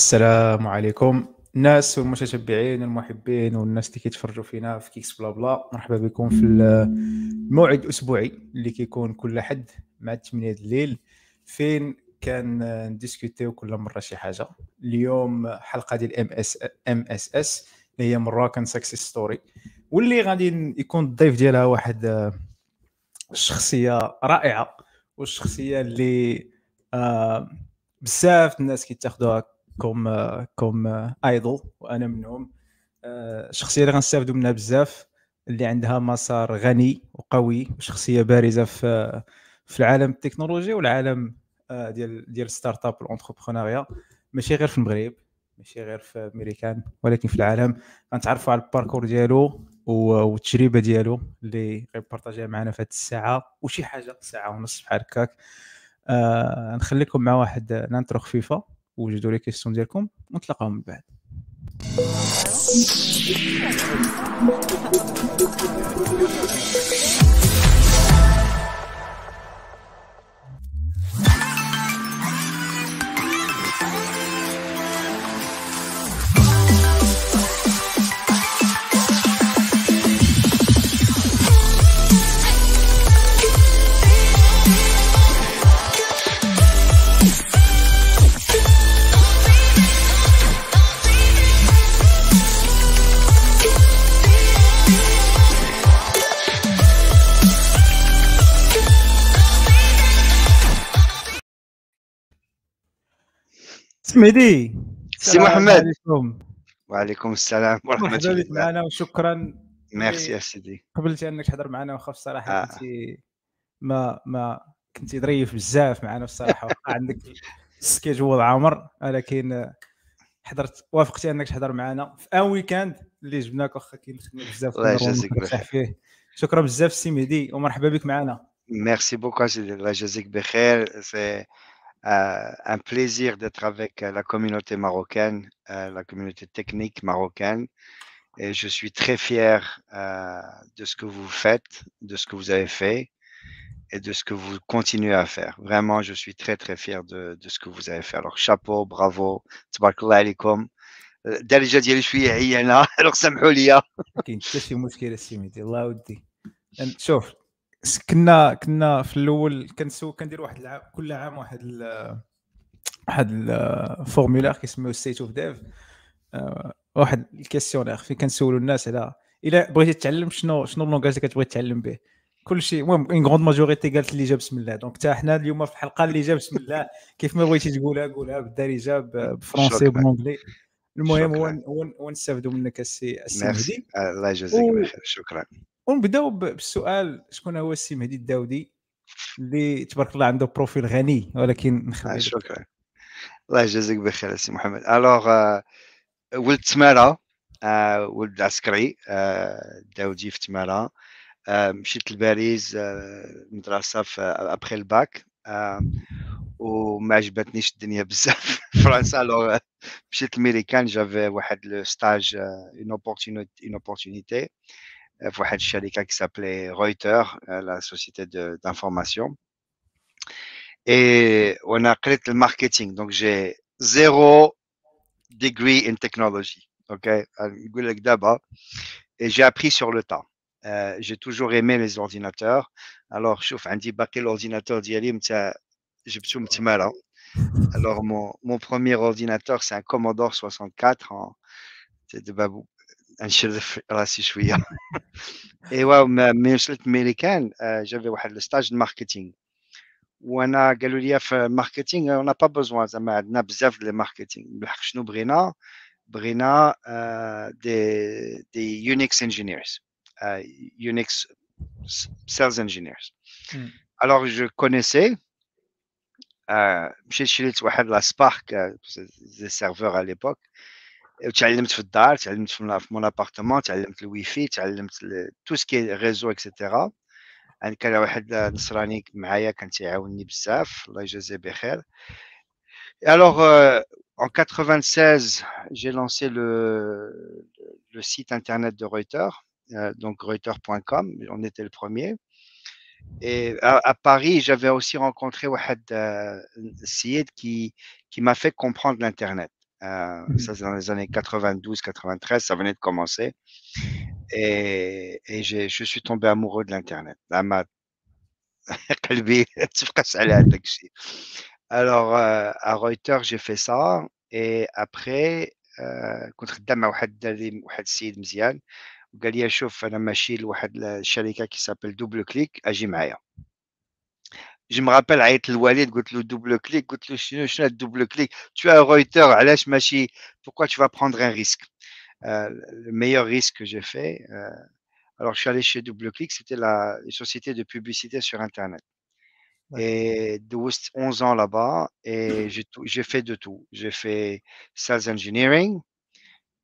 السلام عليكم. الناس والمتتبعين والمحبين والناس اللي كيتفرجوا فينا في كيكس بلا بلا مرحبا بكم في الموعد الأسبوعي اللي كيكون كل حد مع 8 الليل. فين كان نديسكوتيو كل مرة شي حاجة. اليوم حلقة ديال ام اس ام اس اس اللي هي مراكن سكسيس ستوري واللي غادي يكون الضيف ديالها واحد الشخصيه رائعة والشخصية اللي آه بزاف الناس كيتاخذوها كوم كوم ايدول وأنا منهم. الشخصيه اللي غنستافدوا منها بزاف اللي عندها مسار غني وقوي وشخصية بارزة في في العالم التكنولوجي والعالم ديال ديال ستارت اب والانتربرونيا. ماشي غير في المغرب ماشي غير في امريكان ولكن في العالم. غنتعرفوا على الباركور ديالو والتجربة ديالو اللي غيبارطاجيها معنا في هذه الساعة. وشي حاجة ساعة ونص بحال هكاك. آه نخليكم مع واحد نانترو خفيفة. وجدوا لي كيستيون ديالكم ونتلاقاو من بعد. سميدي سي محمد. عليكم. وعليكم السلام ورحمة الله مرحبا بك معنا وشكرا ميرسي يا سيدي. قبلتي أنك تحضر معنا واخا الصراحه آه. كنتي ما ما كنتي ظريف بزاف معنا الصراحة عندك سكيجول عامر ولكن حضرت وافقتي أنك تحضر معنا. في أن ويكاند اللي جبناك واخا كاين بزاف الله يجازيك بخير. شكرا بزاف سي مهدي ومرحبا بك معنا. ميرسي بوكو سيدي الله يجازيك بخير. سي un plaisir d'être avec la communauté marocaine, euh, la communauté technique marocaine. Et je suis très fier euh, de ce que vous faites, de ce que vous avez fait et de ce que vous continuez à faire. Vraiment, je suis très, très fier de, de ce que vous avez fait. Alors, chapeau, bravo. Tabarakallah alaikum. دارجه ديالي شويه عيانه alors سامحوا لي كاين حتى شي مشكل سيدي الله ودي شوف كنا كنا في الأول كنسو كندير واحد العام كل عام واحد ال واحد الفورمولير كيسميوه ستيت اوف ديف واحد الكيستيونير فين كنسولوا الناس على إلا بغيتي تتعلم شنو شنو اللونغاج اللي كتبغي تتعلم به. كل شيء المهم اون غروند ماجوريتي قالت اللي جا بسم الله. دونك حتى حنا اليوم في الحلقة اللي جا بسم الله كيف ما بغيتي تقولها قولها بالدارجه بالفرونسي وبالانجلي المهم هو هو نستافدوا منك السي السي الله يجازيك بخير شكرا. ونبداو بالسؤال شكون هو السي مهدي الداودي اللي تبارك الله عنده بروفيل غني ولكن نخلي شكرا. الله يجازيك بخير سي محمد. الوغ uh, ولد تماره uh, ولد عسكري داودي في تماره مشيت لباريس مدرسة في ابخي الباك وما عجبتنيش الدنيا بزاف في فرنسا. الوغ مشيت لميريكان جافي واحد لو ستاج اون اوبورتونيتي واحد الشركه qui s'appelait Reuters la société d'information et on a créé le marketing donc j'ai zéro degree in technology ok نقول لك دابا et j'ai appris sur le temps euh, j'ai toujours aimé les ordinateurs alors شوف عندي باقي l'ordinateur ديالي نتاع جبتو من تماره alors mon, mon premier ordinateur c'est un Commodore 64 en دابا نشرف راسي شويه ايوا ملي وصلت ميريكان جافي واحد الستاج الماركتينغ وانا قالوا لي في الماركتينغ اون با بوزوان زعما عندنا بزاف ديال الماركتينغ بالحق شنو بغينا بغينا دي دي يونيكس انجينيرز يونيكس سيلز انجينيرز الوغ جو كونيسي مشيت شريت واحد لا سبارك دي سيرفور على ليبوك تعلمت في الدار تعلمت في مون ابارتمون تعلمت الوي في تعلمت تو سكي ريزو اكسيتيرا يعني كان واحد نصراني معايا كان تيعاونني بزاف الله يجازيه بخير Alors, euh, en 96, j'ai lancé le, le, site internet de Reuters, euh, donc reuters.com, on était le premier. Et à, à Paris, j'avais aussi rencontré Wahed euh, Syed qui, qui m'a fait comprendre l'Internet. Euh, Mhm. Ça, c'est dans les années 92-93, ça venait de commencer. Et, et j'ai- je suis tombé amoureux de l'Internet. Là, ma- قلبي تفقس على هذاك الشيء. Alors, euh, à Reuters, j'ai fait ça. Et après, euh, كنت خدام مع واحد الدري واحد السيد مزيان وقال لي شوف انا ماشي لواحد الشركه كي سابيل دوبل كليك اجي معايا je me rappelle à être Walid, goûte le double clic, goûte le chinois, double clic. Tu as Reuter, Alash Machi, pourquoi tu vas prendre un risque? Euh, le meilleur risque que j'ai fait, euh, alors je suis allé chez Double Clic, c'était la société de publicité sur Internet. Et 11 ans là-bas, et mmh. j'ai fait de tout. J'ai fait sales engineering,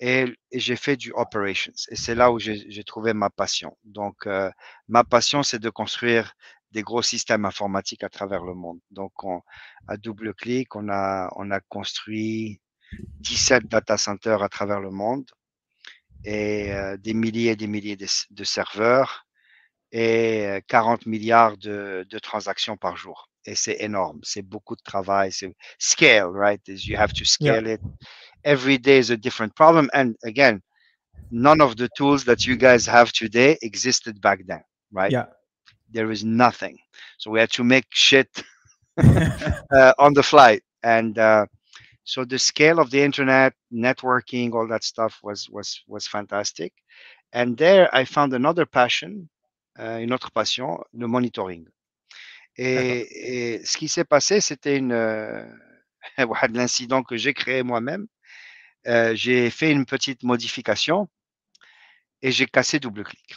et, j'ai fait du operations. Et c'est là où j'ai trouvé ma passion. Donc, euh, ma passion, c'est de construire des gros systèmes informatiques à travers le monde. Donc, on, à double clic, on a, on a construit 17 data centers à travers le monde et euh, des milliers et des milliers de, de serveurs et euh, 40 milliards de, de transactions par jour. Et c'est énorme. C'est beaucoup de travail. C'est scale, right? You have to scale it. Every day is a different problem. And again, none of the tools that you guys have today existed back then, right? Yeah there is nothing. So we had to make shit uh, on the fly. And uh, so the scale of the internet, networking, all that stuff was was was fantastic. And there I found another passion, uh, une autre passion, le monitoring. Et, ce qui s'est passé, c'était une euh, l'incident que j'ai créé moi-même. Euh, j'ai fait une petite modification et j'ai cassé double clic.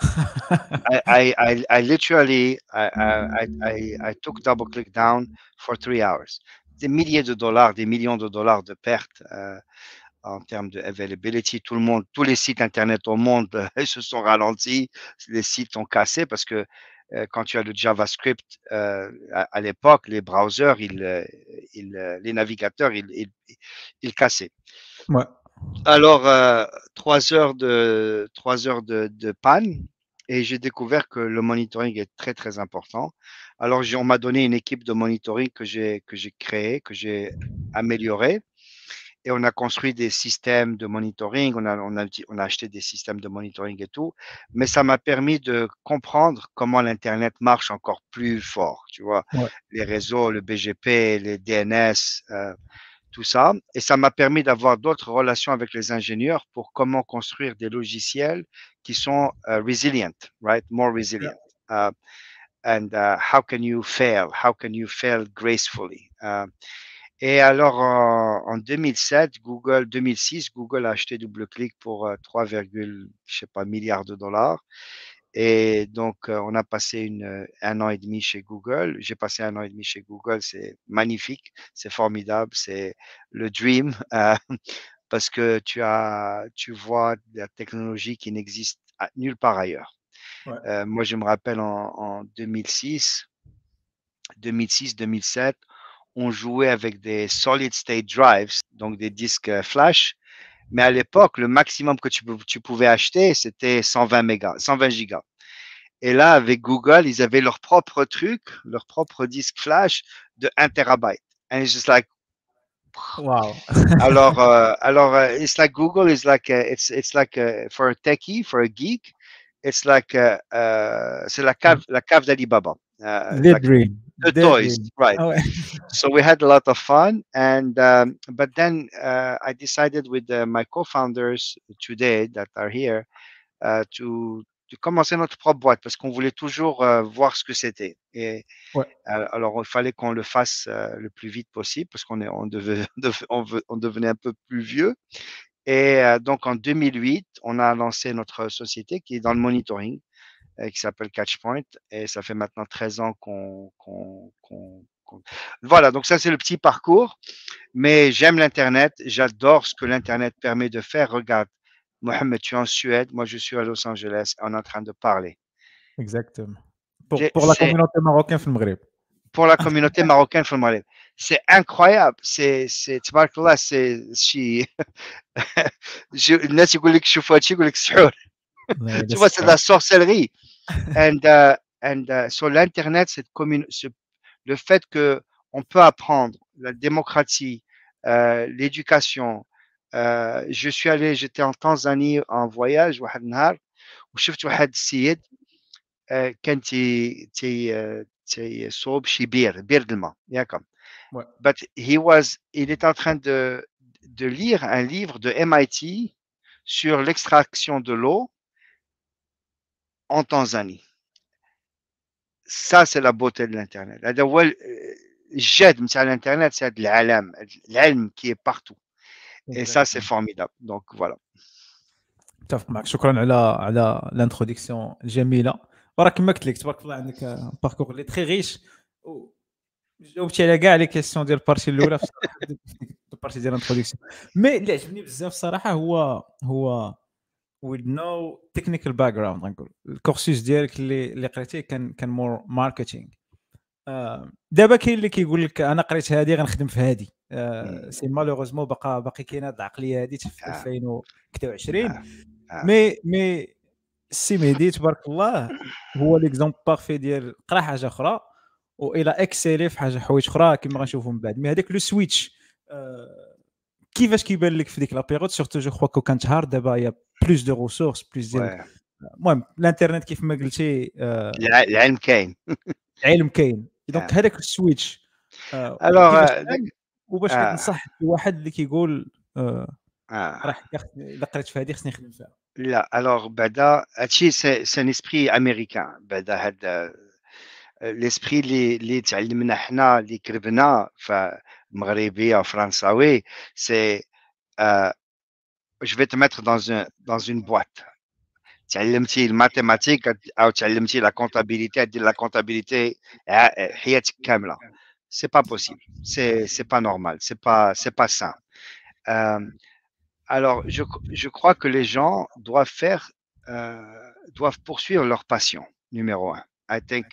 I, I, I, I literally I, I, I, took double click down for three hours. Des milliers de dollars, des millions de dollars de pertes euh, en termes de availability. Tout le monde, tous les sites internet au monde euh, se sont ralentis, les sites ont cassé parce que euh, quand tu as le JavaScript euh, à, à l'époque, les browsers, ils, euh, ils, euh, les navigateurs, ils, ils, ils cassaient. Ouais. Alors, euh, trois heures de trois heures de, de panne et j'ai découvert que le monitoring est très très important. Alors, on m'a donné une équipe de monitoring que j'ai que j'ai créé, que j'ai amélioré et on a construit des systèmes de monitoring. On a on a on a acheté des systèmes de monitoring et tout, mais ça m'a permis de comprendre comment l'internet marche encore plus fort. Tu vois, Ouais. les réseaux, le BGP, les DNS. euh, tout ça. Et ça m'a permis d'avoir d'autres relations avec les ingénieurs pour comment construire des logiciels qui sont uh, resilient, right? More resilient. Uh, and uh, how can you fail? How can you fail gracefully? Uh, et alors, en, en 2007, Google, 2006, Google a acheté DoubleClick pour euh, 3, je sais pas, milliards de dollars. Et donc, euh, on a passé une, euh, un an et demi chez Google. J'ai passé un an et demi chez Google. C'est magnifique, c'est formidable, c'est le dream euh, parce que tu as, tu vois de la technologie qui n'existe nulle part ailleurs. Ouais. Euh, moi, je me rappelle en, en 2006, 2006, 2007, on jouait avec des solid state drives, donc des disques flash. Mais à l'époque, le maximum que tu, pou- tu pouvais acheter, c'était 120 mégas, 120 gigas. Et là, avec Google, ils avaient leur propre truc, leur propre disque flash de 1 terabyte. And it's just like, Wow. alors, uh, alors, uh, it's like Google is like, a, it's, it's like a, for a techie, for a geek, it's like, uh, c'est la cave, la cave d'Alibaba. Uh, Their like dream. The toys, right? Ouais. so we had a lot of fun and um, but then uh, i decided with uh, my co-founders today that are here uh, to de commencer notre propre boîte parce qu'on voulait toujours euh, voir ce que c'était et Ouais. euh, alors il fallait qu'on le fasse euh, le plus vite possible parce qu'on est on devait on, on devenait un peu plus vieux et euh, donc en 2008 on a lancé notre société qui est dans le monitoring euh, qui s'appelle Catchpoint. Et ça fait maintenant 13 ans qu'on. Voilà, donc ça c'est le petit parcours. Mais j'aime l'Internet, j'adore ce que l'Internet permet de faire. Regarde, Mohamed, tu es en Suède, moi je suis à Los Angeles, on est en train de parler. Exactement. Pour, la communauté marocaine Maghreb. Pour la communauté marocaine Maghreb. C'est incroyable. C'est, c'est, là, c'est, si, tu vois, c'est de la sorcellerie and, uh, and uh, sur l'Internet, cette commune, ce- le fait que on peut apprendre la démocratie, euh, l'éducation. Euh, je suis allé, j'étais en Tanzanie en voyage واحد النهار وشفت واحد السيد آه، كان تي تي آه، تيصوب شي بير بير الماء ياك Ouais. but he was il était en train de de lire un livre de MIT sur l'extraction de l'eau en Tanzanie ça c'est la beauté de l'internet هذا هو ال- الجد نتاع الانترنت c'est هذا العالم العلم qui est partout et ça c'est formidable donc voilà متفق معك شكرا على على الانتروديكسيون الجميله وراه كما قلت لك تبارك الله عندك باركور اللي تري ريش جاوبتي على كاع لي كيسيون ديال البارتي الاولى في الصراحة، البارتي ديال الانتروديكسيون مي اللي عجبني بزاف الصراحه هو هو with no technical background غنقول الكورسوس ديالك اللي اللي قريتيه كان كان مور ماركتينغ دابا كاين اللي كيقول لك أنا قريت هذه غنخدم في هذه مم. سي مالوغوزمون باقا باقي كاينة هاد العقلية هذه في آه. 2023 آه. آه. مي مي السي مهدي تبارك الله هو ليكزومبل بارفي ديال قرا حاجة أخرى وإلى اكسيلي في حاجة حوايج أخرى كما غنشوفوا من بعد مي هذاك لو سويتش آه، كيفاش كيبان لك في ديك لا بيريود سورتو جو كو كانت هارد دابا يا بلوس دو ريسورس بلوس ديال Ouais. المهم الانترنت كيف ما قلتي آه، الع- العلم كاين علم كاين دونك آه. هذاك السويتش آه، الوغ كيفاش آه، كان وباش آه. كتنصح واحد اللي كيقول آه، آه. راه حكا خصني- الا قريت في هذه خصني نخدم فيها لا الوغ بعدا هادشي سي سي ان اسبري امريكان بعدا هاد ليسبري اللي اللي تعلمنا حنا اللي كربنا فمغربي او فرنساوي سي جو في te mettre dans un dans une boîte تعلمتي الماتيماتيك او تعلمتي لا كونتابيليتي دير لا كونتابيليتي حياتك كامله سي با بوسيبل سي سي با نورمال سي با سي با سان alors je, je crois que les gens doivent faire euh, doivent poursuivre leur passion numéro un I think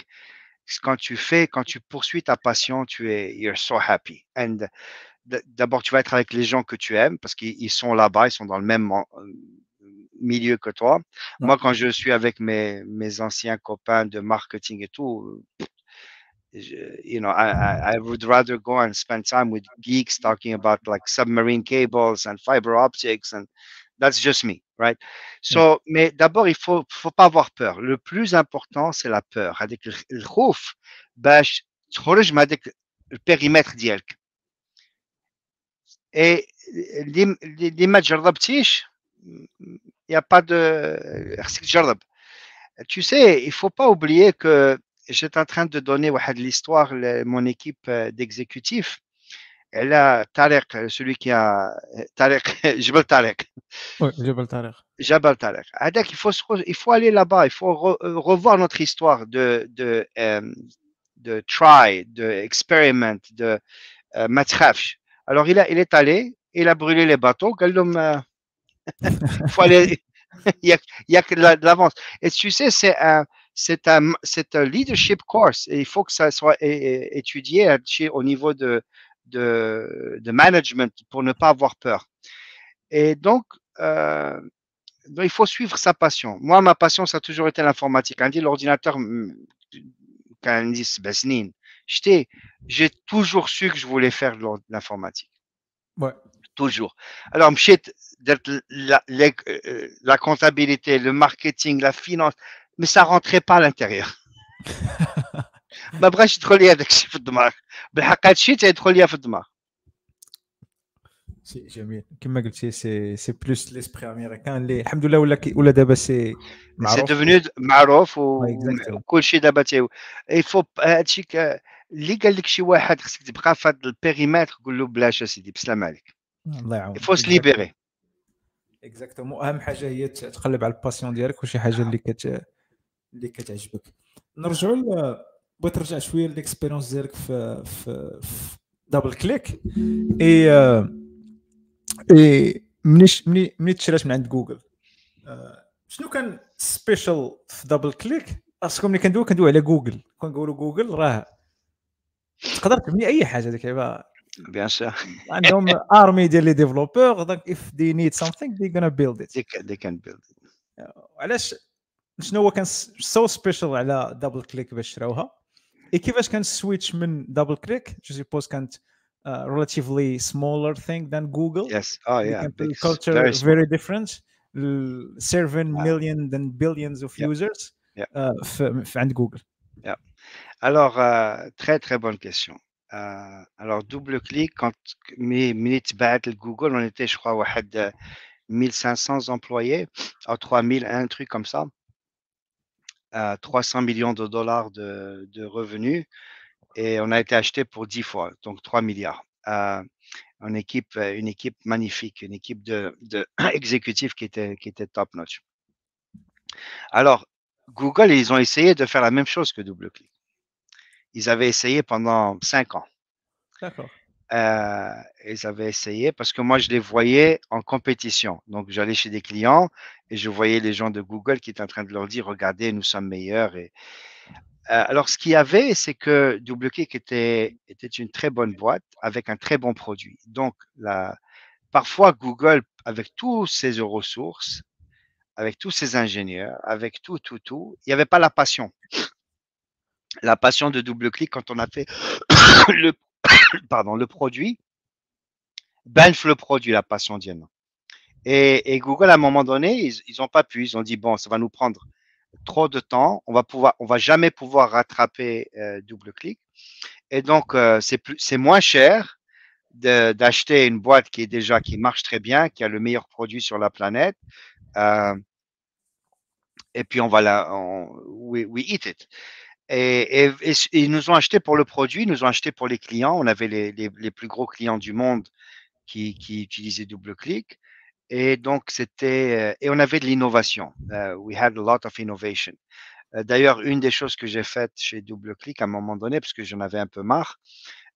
quand tu fais quand tu poursuis ta passion tu es you're so happy and d- d'abord tu vas être avec les gens que tu aimes parce qu'ils ils sont là-bas ils sont dans le même en- milieu que toi moi quand je suis avec mes mes anciens copains de marketing et tout je- you know I, I I would rather go and spend time with geeks talking about like submarine cables and fiber optics and that's just me right so mais d'abord il faut faut pas avoir peur le plus important c'est la peur هذيك الخ- الخوف باش تخرج من هذاك البيريمتر ديالك et اللي اللي ما جربتيش il n'y a pas de خصك تجرب tu sais il faut pas oublier que j'étais en train de donner واحد l'histoire à mon équipe euh, d'exécutifs elle Tarek celui qui a Tarek جبل Tarek وي جبل تاريخ Jabal Tarek هذاك il faut se re- il faut aller là-bas il faut re- euh, revoir notre histoire de de euh, de try de experiment de euh, ما تخافش alors, il, est allé, il a brûlé les bateaux. Quel homme. Il n'y a, que de l'avance. Et tu sais, c'est un, leadership course et il faut que ça soit étudié au niveau de, management pour ne pas avoir peur. Et euh, donc, il faut suivre sa passion. Moi, ma passion, ça a toujours été l'informatique. On dit l'ordinateur, mm, mm, quand on dit سبع سنين, j'étais- j'ai toujours su que je voulais faire de l'or- de l'informatique. Ouais. Toujours. Alors, مشيت درت la, les- euh, la comptabilité, le marketing, la finance, mais ça rentrait pas à l'intérieur. ما بغاش يدخل لي هذاك الشيء في الدماغ بالحق هذا الشيء تيدخل لي في الدماغ سي جميل كما قلتي سي سي بلوس ليسبري امريكان اللي الحمد لله ولا كي- ولا دابا سي سي معروف ديفنو معروف و- Ouais, exactement. وكل شيء دابا تي يفو هادشي ك- اللي قال لك شي واحد خصك تبقى في هذا البيريمتر قول له بلاش اسيدي بسلام عليك. الله يعاون يفو سليبيري اكزاكتومون أهم حاجة هي تقلب على الباسيون ديالك وشي حاجة اللي كت اللي كتعجبك. نرجعوا ل بغيت نرجع شوية ليكسبيرونس ديالك في في, في دبل كليك اي اي مني مني مني تشرات من عند جوجل آه، شنو كان سبيشال في دبل كليك أصلا ملي كندوي كندوي على جوجل كنقولوا جوجل راه تقدر تبني اي حاجه ديك عباره بيان سور عندهم ارمي ديال لي ديفلوبور دونك اف دي نيد سامثينغ دي غانا بيلد ات دي كان بيلد علاش شنو هو كان سو سبيشال على دبل كليك باش شراوها اي كيفاش كان السويتش من دبل كليك جو سيبوز كانت uh, relatively smaller thing than Google. Yes. Oh The yeah. campaign big- culture very is small. very different. ال- Seven Ah. million then billions of Yeah. users Yeah. uh, في في عند Google. Alors, euh, très, très bonne question. Euh, alors, double clic, quand mes minutes battle Google, on était, je crois, au 1500 euh, employés, ah, à 3000, un truc comme ça, 300 millions de dollars de, revenus, et on a été acheté pour 10 fois, donc 3 milliards. Une équipe, une équipe magnifique, une équipe de, qui était, top notch. Alors, Google, ils ont essayé de faire la même chose que DoubleClick. Ils avaient essayé pendant 5 ans. D'accord. Euh, ils avaient essayé parce que moi, je les voyais en compétition. Donc, j'allais chez des clients et je voyais les gens de Google qui étaient en train de leur dire, regardez, nous sommes meilleurs. Et, euh, alors, ce qu'il y avait, c'est que DoubleClick était, était une très bonne boîte avec un très bon produit. Donc, la, parfois, Google, avec tous ses ressources, avec tous ses ingénieurs, avec tout, tout, tout, il n'y avait pas la passion. La passion de DoubleClick quand on a fait le, pardon, le produit, Banff le produit, la passion Diana. Et, Google, à un moment donné, ils n'ont pas pu. Ils ont dit, bon, ça va nous prendre trop de temps. On va pouvoir, on va jamais pouvoir rattraper euh, DoubleClick. Et donc, euh, c'est plus, c'est moins cher d'acheter une boîte qui est déjà, qui marche très bien, qui a le meilleur produit sur la planète. Euh, et puis, on va la, on, we eat it. Et, ils nous ont acheté pour le produit, ils nous ont acheté pour les clients. On avait les, les- plus gros clients du monde qui, qui utilisaient DoubleClick. Et donc, c'était, euh, et on avait de l'innovation. Euh, we had a lot of innovation. Euh, D'ailleurs, une des choses que j'ai faites chez DoubleClick à un moment donné, parce que j'en avais un peu marre,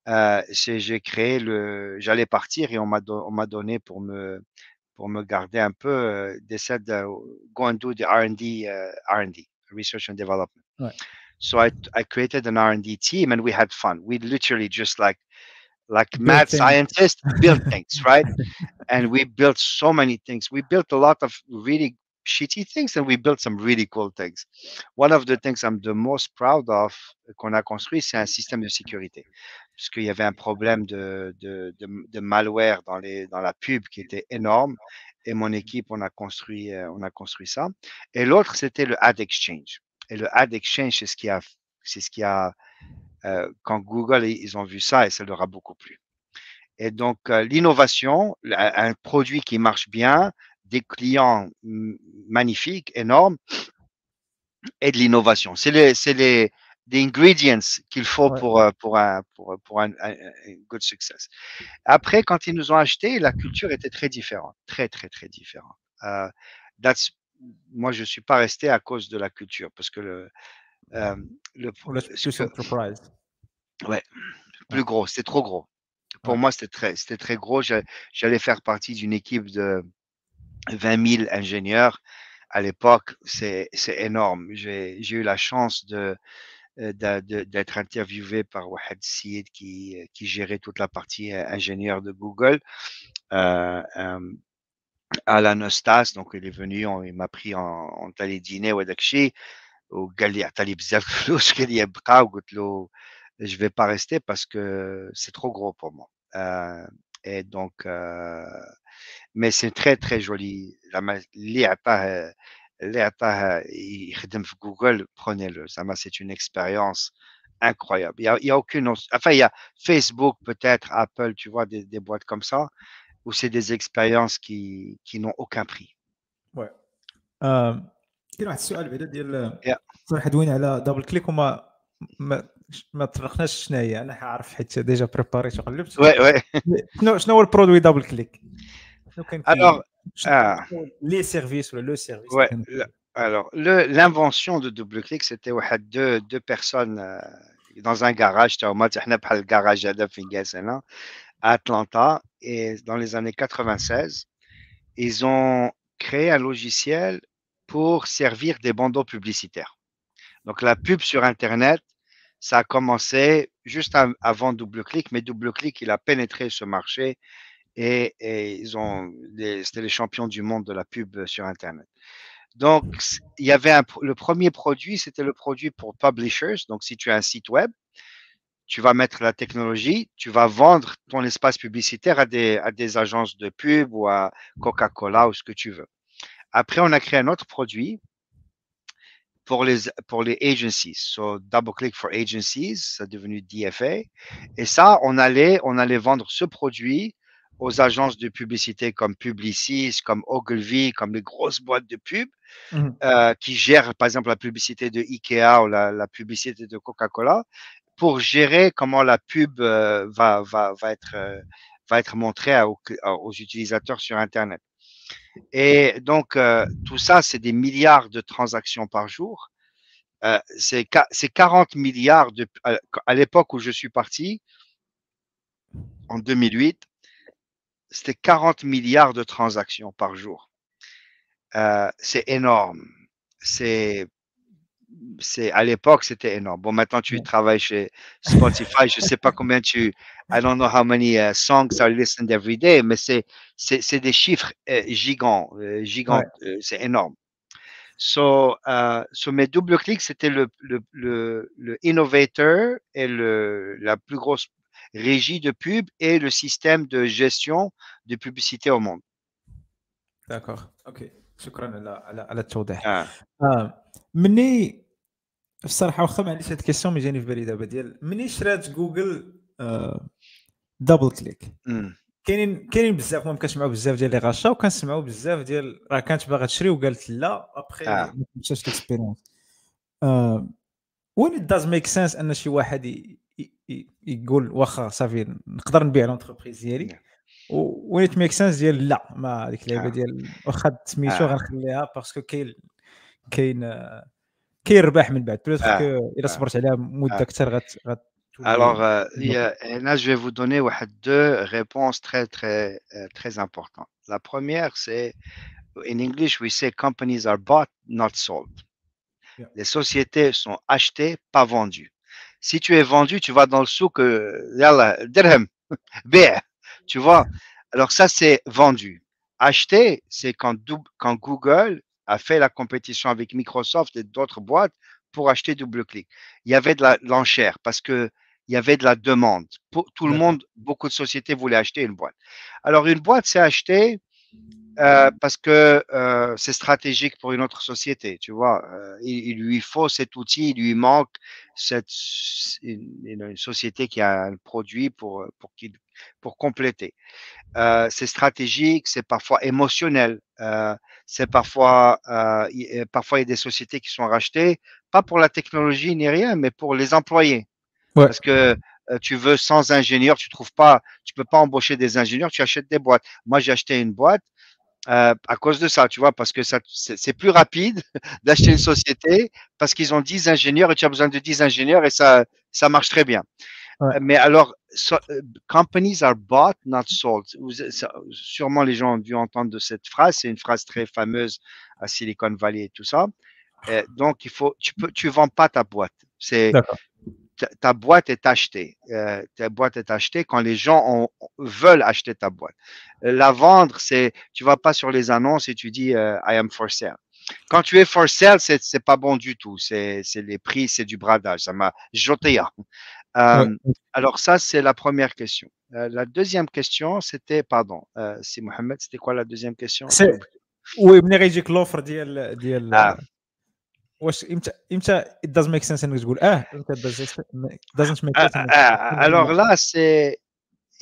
euh, c'est j'ai créé le, j'allais partir et on m'a do- donné pour me, pour me garder un peu, euh, they said, uh, go and do the R&D, uh, R&D, research and development. Ouais. So I, I created an R&D team and we had fun. We literally just like, like Built mad things. scientists built things, right? and we built so many things. We built a lot of really shitty things and we built some really cool things. One of the things I'm the most proud of uh, qu'on a construit, c'est un système de sécurité. Parce qu'il y avait un problème de, de, de, de malware dans, les, dans la pub qui était énorme. Et mon équipe, on a construit, euh, on a construit ça. Et l'autre, c'était le Ad Exchange. Et le Ad Exchange, c'est ce qui a, c'est ce qui a, euh, quand Google, ils ont vu ça et ça leur a beaucoup plu. Et donc, euh, l'innovation, un produit qui marche bien, des clients magnifiques, énormes, et de l'innovation. C'est les, c'est les, des ingredients qu'il faut Ouais. pour, euh, pour un, pour, pour un, un- un good success. Après, quand ils nous ont acheté, la culture était très différente, très, très, très différente. Euh, that's, moi, je suis pas resté à cause de la culture parce que le, euh, le, Ou le ce plus que- enterprise. plus gros, c'était trop gros. Pour Ouais. moi, c'était très, c'était très gros. J'a- J'allais faire partie d'une équipe de 20 000 ingénieurs. À l'époque, c'est énorme. J'ai eu la chance de euh, d'être interviewé par Wahed Sid qui, qui gérait toute la partie euh, ingénieur de Google. Euh, euh, à la Nostas, donc il est venu, on, il m'a pris en, on allait dîner au Dakshi, au Gali, Atali je vais pas rester parce que c'est trop gros pour moi. Euh, et donc, euh, mais c'est très très joli. Google, prenez-le. c'est une expérience incroyable. Il y, a, aucune, enfin il y a Facebook peut-être, Apple, tu vois des boîtes comme ça, où c'est des expériences qui qui n'ont aucun prix. آم، كاين واحد السؤال بعدا ديال Yeah. صراحه دوين على دبل كليك وما ما ما طرقناش شنو هي انا حعرف حيت ديجا بريباريت وقلبت Ouais, ouais. شنو شنو هو البرودوي دبل كليك شنو كان Alors, شنو ah. لي سيرفيس ولا لو سيرفيس Ouais, le- alors, le- l'invention de DoubleClick, c'était واحد deux, deux personnes euh, dans un garage, t'as au moins, t'as بحال الجراج هذا في Gas, هنا, à Atlanta, et dans les années 96, ils ont créé un logiciel pour servir des bandeaux publicitaires. Donc, la pub sur Internet, ça a commencé juste av- avant DoubleClick, mais DoubleClick, il a pénétré ce marché et, ils ont, c'était les champions du monde de la pub sur Internet. Donc, il y avait un, le premier produit, c'était le produit pour publishers. Donc, si tu as un site web, tu vas mettre la technologie, tu vas vendre ton espace publicitaire à des, à des agences de pub ou à Coca-Cola ou ce que tu veux. Après, on a créé un autre produit pour les, pour les agencies. So, double click for agencies, c'est devenu DFA. Et ça, on allait, on allait vendre ce produit aux agences de publicité comme Publicis, comme Ogilvy, comme les grosses boîtes de pub Mhm. euh, qui gèrent, par exemple, la publicité de Ikea ou la, la publicité de Coca-Cola pour gérer comment la pub euh, euh, va être montrée aux, utilisateurs sur Internet. Et donc, euh, tout ça, c'est des milliards de transactions par jour. C'est qua- c'est 40 milliards à, l'époque où je suis parti, en 2008, c'était 40 milliards de transactions par jour. C'est énorme. C'est, c'est à l'époque c'était énorme. Bon, maintenant tu travailles chez Spotify, je sais pas combien tu, I don't know how many uh, songs are listened every day, mais c'est c'est des chiffres euh, gigants, euh, gigants, euh, c'est énorme. So, so mes double clics c'était le, le, le, le, et le la plus grosse régie de pub et le système de gestion de publicité au monde. D'accord, ok. شكرا على على على التوضيح Ah. آه. مني الصراحه واخا ما عنديش هاد الكيسيون مي جاني في بالي دابا ديال مني شرات جوجل آه دبل كليك. كاينين كاينين بزاف المهم كنسمعوا بزاف ديال لي غاشا وكنسمعوا بزاف ديال راه كانت باغا تشري وقالت لا ابخي آه. ما مشاش الاكسبيريونس وين it does make sense أن شي واحد يقول واخا صافي نقدر نبيع لونتربريز ديالي نعم. وين it make sense ديال لا ما هذيك اللعيبه آه. ديال واخا سميتو آه. غنخليها باسكو كاين كاين آه، كاين رباح من بعد بلوتر آه. كو الا آه. صبرت عليها مده آه. اكثر غت غت Alors, euh, il y a- et là, je vais vous donner ouais, deux réponses très, très, euh, très importantes. La première, c'est, in English, we say companies are bought, not sold. Yeah. Les sociétés sont achetées, pas vendues. Si tu es vendu, tu vas dans le souk, euh, yalla, dirham, bih, tu vois? Alors ça, c'est vendu. Acheter, c'est quand, quand Google a fait la compétition avec Microsoft et d'autres boîtes pour acheter DoubleClick. Il y avait de la- l'enchère parce que il y avait de la demande. Pour, tout le monde, beaucoup de sociétés voulaient acheter une boîte. Alors une boîte, c'est acheté euh, parce que euh, c'est stratégique pour une autre société, tu vois? Euh, il, il lui faut cet outil, il lui manque cette une, une- une société qui a un produit pour pour qu'il pour compléter. Euh, c'est stratégique, c'est parfois émotionnel, euh, c'est parfois euh, parfois il y a des sociétés qui sont rachetées pas pour la technologie ni rien, mais pour les employés. Ouais. Parce que tu veux sans ingénieur, tu trouves pas, tu peux pas embaucher des ingénieurs, tu achètes des boîtes. Moi, j'ai acheté une boîte euh, à cause de ça, tu vois, parce que ça, c'est c'est plus rapide d'acheter une société parce qu'ils ont 10 ingénieurs et tu as besoin de 10 ingénieurs et ça, ça marche très bien. Ouais. Mais alors, so- euh, companies are bought, not sold. Vous- ça- sûrement les gens ont dû entendre de cette phrase. C'est une phrase très fameuse à Silicon Valley et tout ça. Euh, donc, il faut, tu peux, tu vends pas ta boîte. C'est, ta, ta boîte est achetée. Euh, ta boîte est achetée quand les gens ont- veulent acheter ta boîte. La vendre, c'est, tu vas pas sur les annonces et tu dis euh, I am for sale. Quand tu es for sale, c'est pas bon du tout. C'est c'est les prix, c'est du bradage. Ça m'a jeté. hein. Euh, Ouais. Alors ça, c'est la première question. Euh, la deuxième question, c'était, pardon, euh, c'est Mohamed, c'était quoi la deuxième question C'est- وي ملي غيجيك لوفر ديال ديال آه. واش امتى امتى it does make sense انك تقول اه امتى it does- doesn't make Ah, sense انك ah, تقول alors لا. là, c'est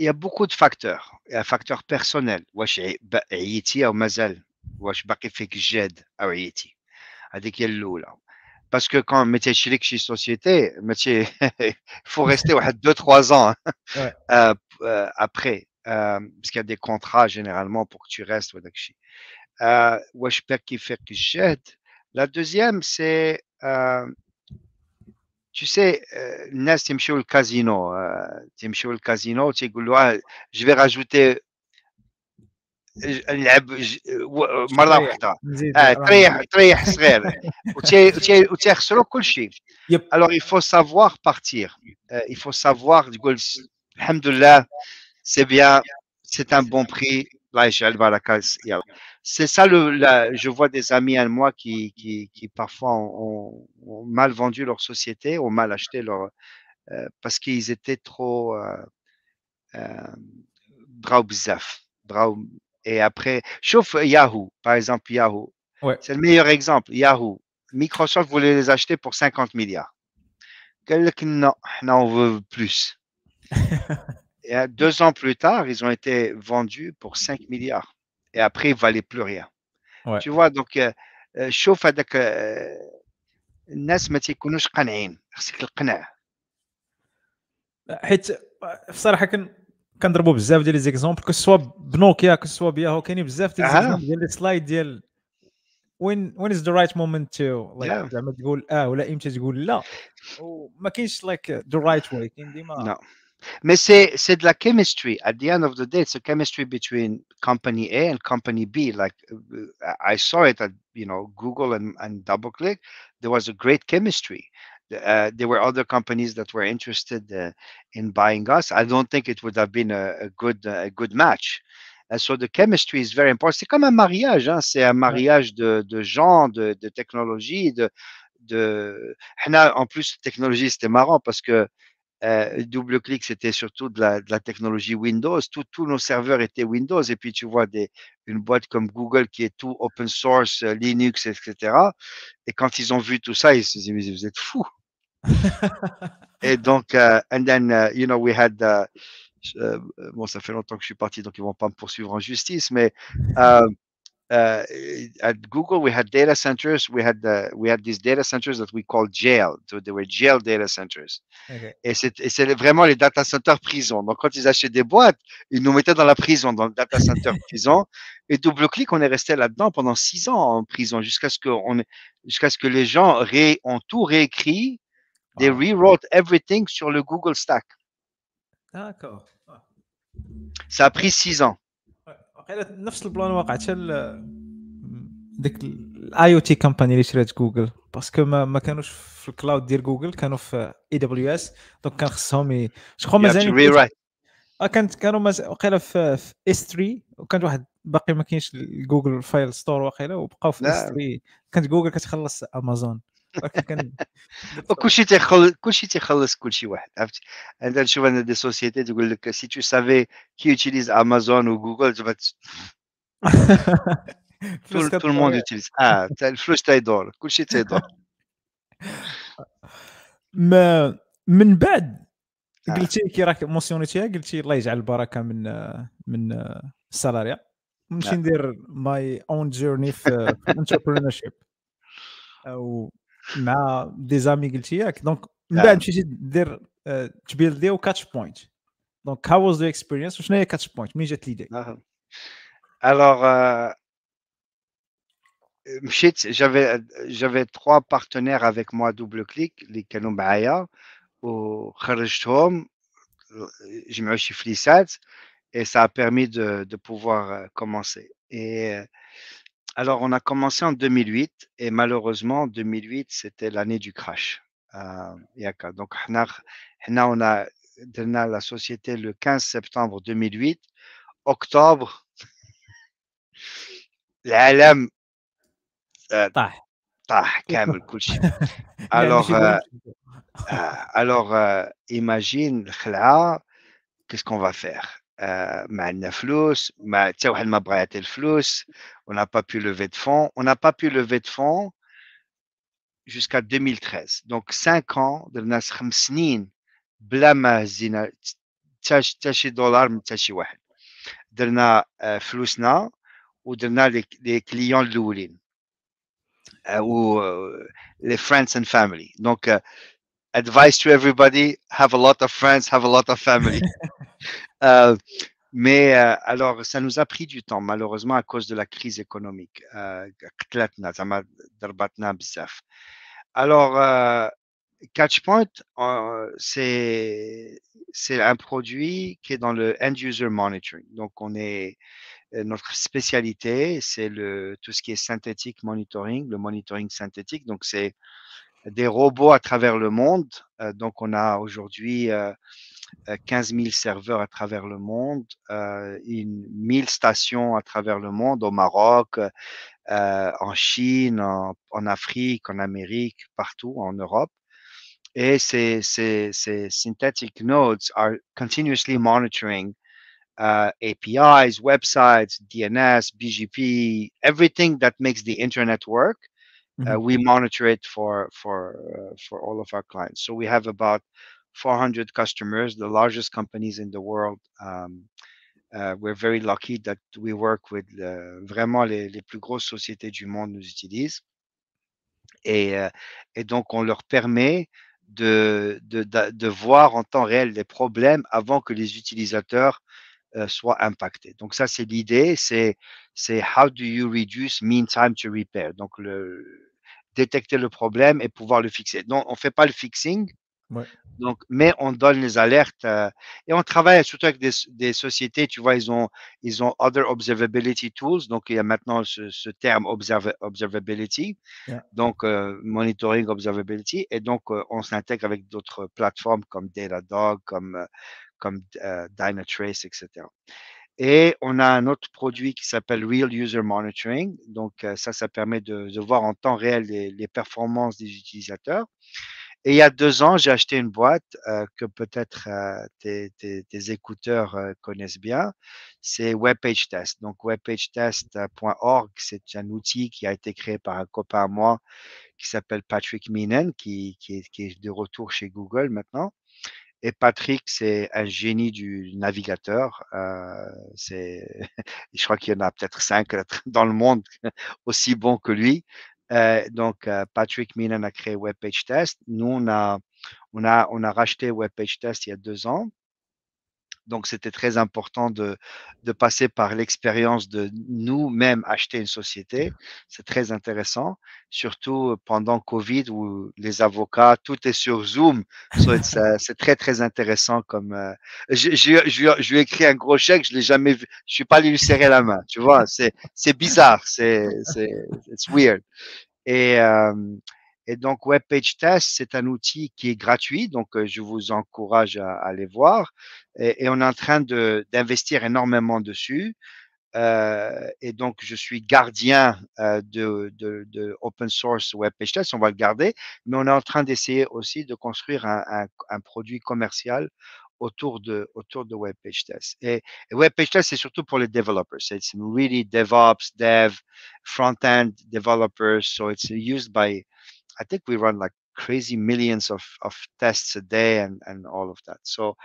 il y a beaucoup de facteurs. Il y a un facteur personnel. واش عي- ب- عييتي او مازال واش باقي فيك الجاد او عييتي هذيك هي الاولى parce que quand métier chilique chez société, métier, il faut rester 2-3 ans hein. ouais. euh, euh, après, euh, parce qu'il y a des contrats généralement pour que tu restes. Wesh, euh, qui fait que j'aide. La deuxième, c'est, euh, tu sais, euh, Nas, tu le casino. Tu le casino, tu dis, je vais rajouter نلعب ج- و- مره تريح. واحده نزيد اه راه- تريح تريح صغير وتي- وتي- وتيخسروا كل شيء Yep. alors il faut savoir partir Euh, il faut savoir تقول س- الحمد لله c'est bien c'est un bon prix الله يجعل بركة يلا. c'est ça le la, je vois des amis à moi qui qui, qui parfois ont, ont- ont mal vendu leur société ont mal acheté leur euh, parce qu'ils étaient trop euh, euh, braw bzaf, braw- Et après, chauffe Yahoo, par exemple Yahoo. Ouais. C'est le meilleur exemple. Yahoo. Microsoft voulait les acheter pour 50 milliards. قال لك non, non, on veut plus. Et euh, deux ans plus tard, ils ont été vendus pour 5 milliards. Et après, ils ne valaient plus rien. Ouais. Tu vois, donc, euh, euh, شوف هذاك آه، الناس ما تيكونوش قانعين خصك القناع حيت بصراحه كن كنضربوا بزاف ديال لي زيكزومبل كو سوا بنوكيا كو سوا بياهو كاينين بزاف ديال أها. زيكزومبل ديال لي سلايد ديال وين وين از ذا رايت مومنت تو Yeah. زعما تقول اه ولا امتى تقول لا وما كاينش لايك ذا رايت واي كاين ديما Non. Mais c'est, c'est de la chemistry. At the end of the day, it's a chemistry between company A and company B. Like uh, I saw it at, you know, Google and, and DoubleClick. There was a great chemistry. Uh, there were other companies that were interested uh, in buying us. I don't think it would have been a, a good, uh, a good match. And so the chemistry is very important. C'est comme un mariage. Hein? C'est un mariage de, de gens, de, de technologie, de, de... Hna, En plus, technologie, c'était marrant parce que euh, double clic, c'était surtout de la, de la technologie Windows. Tous nos serveurs étaient Windows. Et puis, tu vois des, une boîte comme Google qui est tout open source, euh, Linux, etc. Et quand ils ont vu tout ça, ils se disaient, mais vous êtes fous. et donc, euh, and then, uh, you know, we had, uh, euh, bon, ça fait longtemps que je suis parti, donc ils vont pas me poursuivre en justice, mais uh, uh, at Google, we had data centers. We had uh, we had these data centers that we called jail. So they were jail data centers. Et c'est et c'est vraiment les data centers prison. Donc, quand ils achetaient des boîtes, ils nous mettaient dans la prison, dans le data center prison. Et double clic, on est resté là-dedans pendant six ans en prison jusqu'à ce que on, jusqu'à ce que les gens ré, ont tout réécrit. They Wow. rewrote everything sur le Google Stack. داكور آه. Ça a pris six ans. وقيلا نفس البلان واقع حتى ديك الاي أو تي كومباني اللي شرات جوجل باسكو ما, ما كانوش في الكلاود ديال جوجل كانوا في اي دبليو اس دونك كان خصهم. شكون مازال كانت كانوا مز... وقيلا في, في اس 3 وكانت واحد باقي ما كاينش جوجل فايل ستور وقيلا وبقاو في اس لا. 3 كانت جوجل كتخلص امازون كان كلشي تيخلص كلشي تيخلص كلشي واحد عرفتي؟ أنت تشوف أنا دي سوسيتي تقول لك سي تو سافي كي يوتيليز امازون وجوجل تو تو الموند يوتيليز آه الفلوس تيدور كلشي تيدور. ما من بعد آه. قلتي كي راك موسيونيتيها قلتي الله يجعل البركة من من السالاريا نمشي نعم. ندير ماي اون جيرني في الانتربرونور شيب أو مع دي زامي قلتي ياك دونك من آه. بعد مشيتي دير آه، تبيلديو كاتش بوينت دونك هاو واز ذا اكسبيرينس وشنو هي كاتش بوينت منين جات ليدي Alors, euh, مشيت j'avais j'avais trois partenaires avec moi double clic اللي كانوا معايا وخرجتهم جمعوا شي فليسات et ça a permis de, de pouvoir euh, commencer. Et euh, alors, on a commencé en 2008 et malheureusement, 2008, c'était l'année du crash. Euh, Donc, on a la société le 15 septembre 2008. Octobre. Alors, euh, alors imagine, qu'est-ce qu'on va faire? ما عندنا فلوس ما حتى واحد ما بغى يعطي الفلوس on n'a pas pu lever de fonds on n'a pas pu lever de fonds jusqu'à 2013 donc 5 ans درنا خمس سنين بلا ما هزينا حتى حتى شي دولار من حتى شي واحد درنا آه، فلوسنا ودرنا لي لي كليون الاولين آه، و آه، les friends and family donc euh, advice to everybody have a lot of friends have a lot of family Euh, mais euh, alors, ça nous a pris du temps, malheureusement, à cause de la crise économique. Euh, alors, Catchpoint, c'est un produit qui est dans le end-user monitoring. Donc, on est, notre spécialité, c'est tout ce qui est synthétique monitoring, le monitoring synthétique. Donc, c'est des robots à travers le monde. Donc, on a aujourd'hui 15 000 serveurs à travers le monde, euh, une 1000 stations à travers le monde, au Maroc, euh, en Chine, en, en Afrique, en Amérique, partout, en Europe. Et ces, ces, ces synthetic nodes are continuously monitoring uh, APIs, websites, DNS, BGP, everything that makes the internet work. Uh, Mhm. we monitor it for for uh, for all of our clients. So we have about 400 customers, the largest companies in the world. Um, uh, we're very lucky that we work with uh, vraiment les, plus grosses sociétés du monde nous utilisent. Et, euh, donc, on leur permet de, voir en temps réel les problèmes avant que les utilisateurs euh, soient impactés. Donc, ça, c'est l'idée. C'est, c'est how do you reduce mean time to repair? Donc, détecter le problème et pouvoir le fixer. Non, on ne fait pas le fixing. Ouais. Donc, mais on donne les alertes euh, et on travaille surtout avec des, des, sociétés, tu vois, ils ont, ils ont other observability tools. Donc, il y a maintenant ce, ce terme observ observability, Yeah. donc euh, monitoring observability. Et donc, euh, on s'intègre avec d'autres plateformes comme Datadog, comme, euh, comme Dynatrace, etc. Et on a un autre produit qui s'appelle Real User Monitoring. Donc, ça, ça permet de, de, voir en temps réel les, les performances des utilisateurs. Et il y a deux ans, j'ai acheté une boîte euh, que peut-être euh, tes, tes, tes, écouteurs euh, connaissent bien. C'est Webpage Test. Donc, webpagetest.org, c'est un outil qui a été créé par un copain à moi qui s'appelle Patrick Minen, qui, qui, qui, est, de retour chez Google maintenant. Et Patrick, c'est un génie du navigateur. Euh, c'est, je crois qu'il y en a peut-être cinq dans le monde aussi bons que lui. Euh, donc, euh, Patrick Minen a créé Webpage Test. Nous, on a, on a, on a racheté Webpage Test il y a deux ans. Donc, c'était très important de, de passer par l'expérience de nous-mêmes acheter une société. C'est très intéressant, surtout pendant Covid où les avocats, tout est sur Zoom. So c'est très, très intéressant comme. Euh, je, je, je, je, lui ai écrit un gros chèque, je l'ai jamais vu. Je suis pas allé lui serrer la main, tu vois? C'est bizarre, c'est it's weird. Et, euh, et donc, Webpage Test, c'est un outil qui est gratuit, donc euh, je vous encourage à, aller voir. Et, on est en train d'investir énormément dessus. Euh, et donc, je suis gardien euh, de, open source Webpage Test, on va le garder, mais on est en train d'essayer aussi de construire un, produit commercial autour de, autour de Webpage Test. Et, et Webpage Test, c'est surtout pour les developers. It's really DevOps, Dev, front-end developers. So it's used by I think we run like crazy millions of, tests a day and, and all of that. So,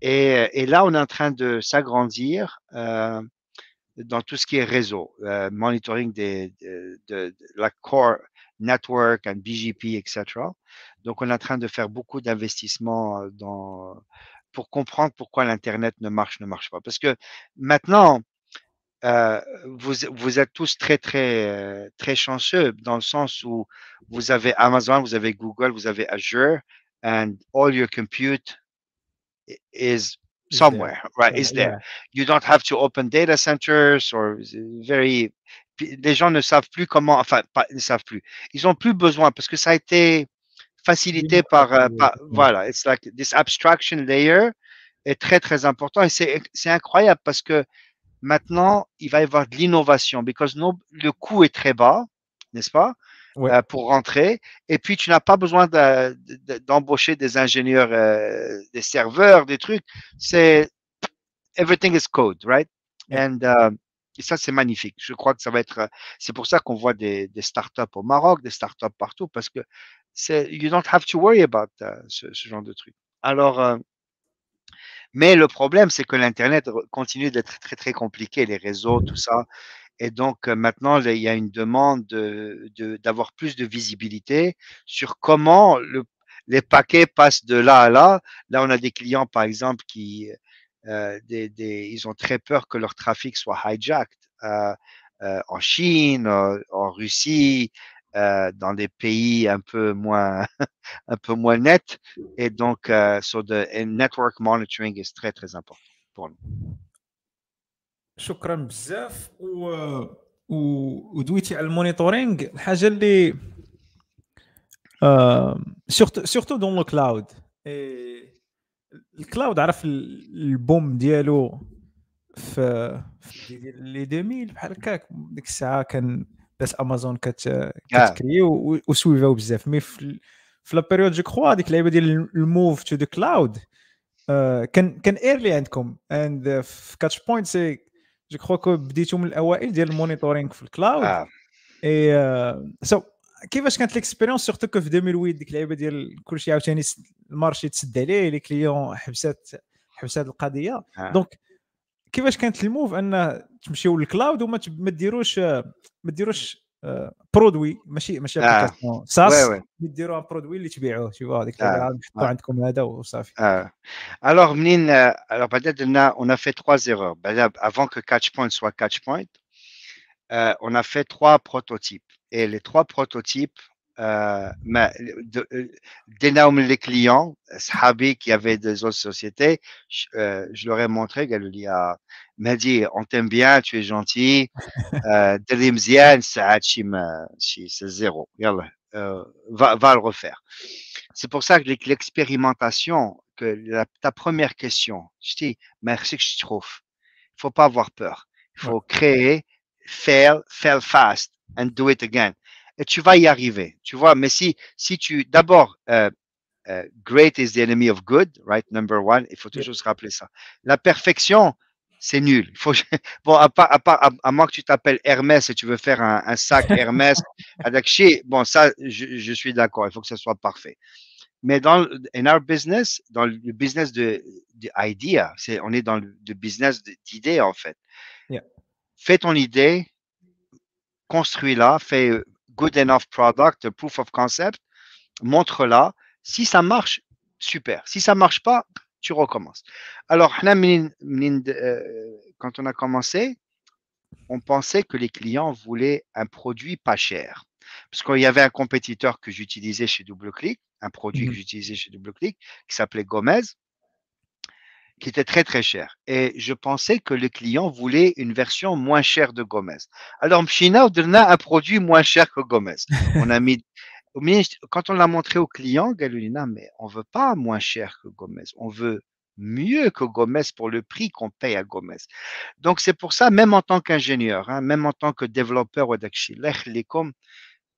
et, et là, on est en train de s'agrandir euh, dans tout ce qui est réseau, euh, monitoring des, de, de, de, la core network and BGP, etc. Donc, on est en train de faire beaucoup d'investissements dans pour comprendre pourquoi l'Internet ne marche, ne marche pas. Parce que maintenant, euh, vous, vous êtes tous très, très, très chanceux dans le sens où vous avez Amazon, vous avez Google, vous avez Azure, and all your compute is somewhere, right? Yeah, is there. yeah. You don't have to open data centers or very. Les gens ne savent plus comment, enfin, pas, ne savent plus. Ils ont plus besoin parce que ça a été facilité par, euh, par voilà, it's like this abstraction layer est très, très important et c'est incroyable parce que Maintenant, il va y avoir de l'innovation, because no, le coût est très bas, n'est-ce pas, ouais. euh, pour rentrer. Et puis, tu n'as pas besoin d'embaucher de, de, des ingénieurs, euh, des serveurs, des trucs. C'est everything is code, right? And uh, et ça, c'est magnifique. Je crois que ça va être. C'est pour ça qu'on voit des, des startups au Maroc, des startups partout, parce que you don't have to worry about uh, ce, ce, genre de truc. Alors. Euh, mais le problème, c'est que l'Internet continue d'être très, très compliqué, les réseaux, tout ça. Et donc, maintenant, il y a une demande d'avoir plus de visibilité sur comment le, les paquets passent de là à là. Là, on a des clients, par exemple, qui euh, ils ont très peur que leur trafic soit hijacked euh, euh, en Chine, en Russie, euh, dans des pays un peu moins un peu moins nets et donc euh, so the network monitoring is très très important pour nous. شكرا بزاف و و ودويتي على المونيتورينغ الحاجه اللي سورتو سورتو دون لو كلاود الكلاود عرف البوم ديالو في في لي 2000 بحال هكاك ديك الساعه كان بس امازون كت كتكري وسويفاو بزاف مي في لا بيريود جو كخوا هذيك اللعيبه ديال الموف تو ذا كلاود كان كان ايرلي عندكم اند في كاتش بوينت سي جو كخوا كو بديتو من الاوائل ديال المونيتورينغ في الكلاود. اي سو كيفاش كانت ليكسبيريونس سورتو كو في 2008 ديك اللعيبه ديال كلشي عاوتاني المارشي تسد عليه لي كليون حبسات حبسات القضية. دونك كيفاش كانت الموف انه تمشيو للكلاود وما ديروش ما ديروش آه، آه، برودوي ماشي ماشي آه. ساس ديروا برودوي اللي تبيعوه. شوف هذيك آه. نحطوا عندكم هذا وصافي. آه. الوغ منين الوغ بعدا درنا اون افي تخوا زيرور بعدا افون كو كاتش بوينت سوا كاتش بوينت اون افي تخوا بروتوتيب اي لي تخوا بروتوتيب prototypes, euh, euh, d'énormes les clients, Sahabi qui avait des autres sociétés, je, euh, je leur ai montré, Galouli a m'a dit, on t'aime bien, tu es gentil, Dali Mzian, Saad Shim, Shi- c'est zéro. Va, va le refaire. C'est pour ça que l'ex- l'expérimentation, que la- ta première question, je dis, merci que je trouve. Il faut pas avoir peur. Il faut créer, fail, fail fast, and do it again. Et tu vas y arriver. Tu vois, mais si, si tu, d'abord, euh, euh, great is the enemy of good, right? Number one. Il faut toujours se rappeler ça. La perfection, c'est nul. Il faut, bon, à part, à part, à, à moins que tu t'appelles Hermès et tu veux faire un, un sac Hermès avec chez, bon, ça, je, je suis d'accord. Il faut que ça soit parfait. Mais dans in our business, dans le business de, de idea, c'est, on est dans le, le business d'idées en fait. Yeah. Fais ton idée, construis-la, fais good enough product, proof of concept, montre-la. Si ça marche, super. Si ça ne marche pas, tu recommences. Alors, euh, quand on a commencé, on pensait que les clients voulaient un produit pas cher. Parce qu'il y avait un compétiteur que j'utilisais chez DoubleClick, un produit mmh que j'utilisais chez DoubleClick, qui s'appelait Gomez qui était très très cher. Et je pensais que le client voulait une version moins chère de Gomez. Alors, Mchina on a un produit moins cher que Gomez. On a mis, quand on l'a montré au client, Galulina, mais on veut pas moins cher que Gomez. On veut mieux que Gomez pour le prix qu'on paye à Gomez. Donc, c'est pour ça, même en tant qu'ingénieur, hein, même en tant que développeur ou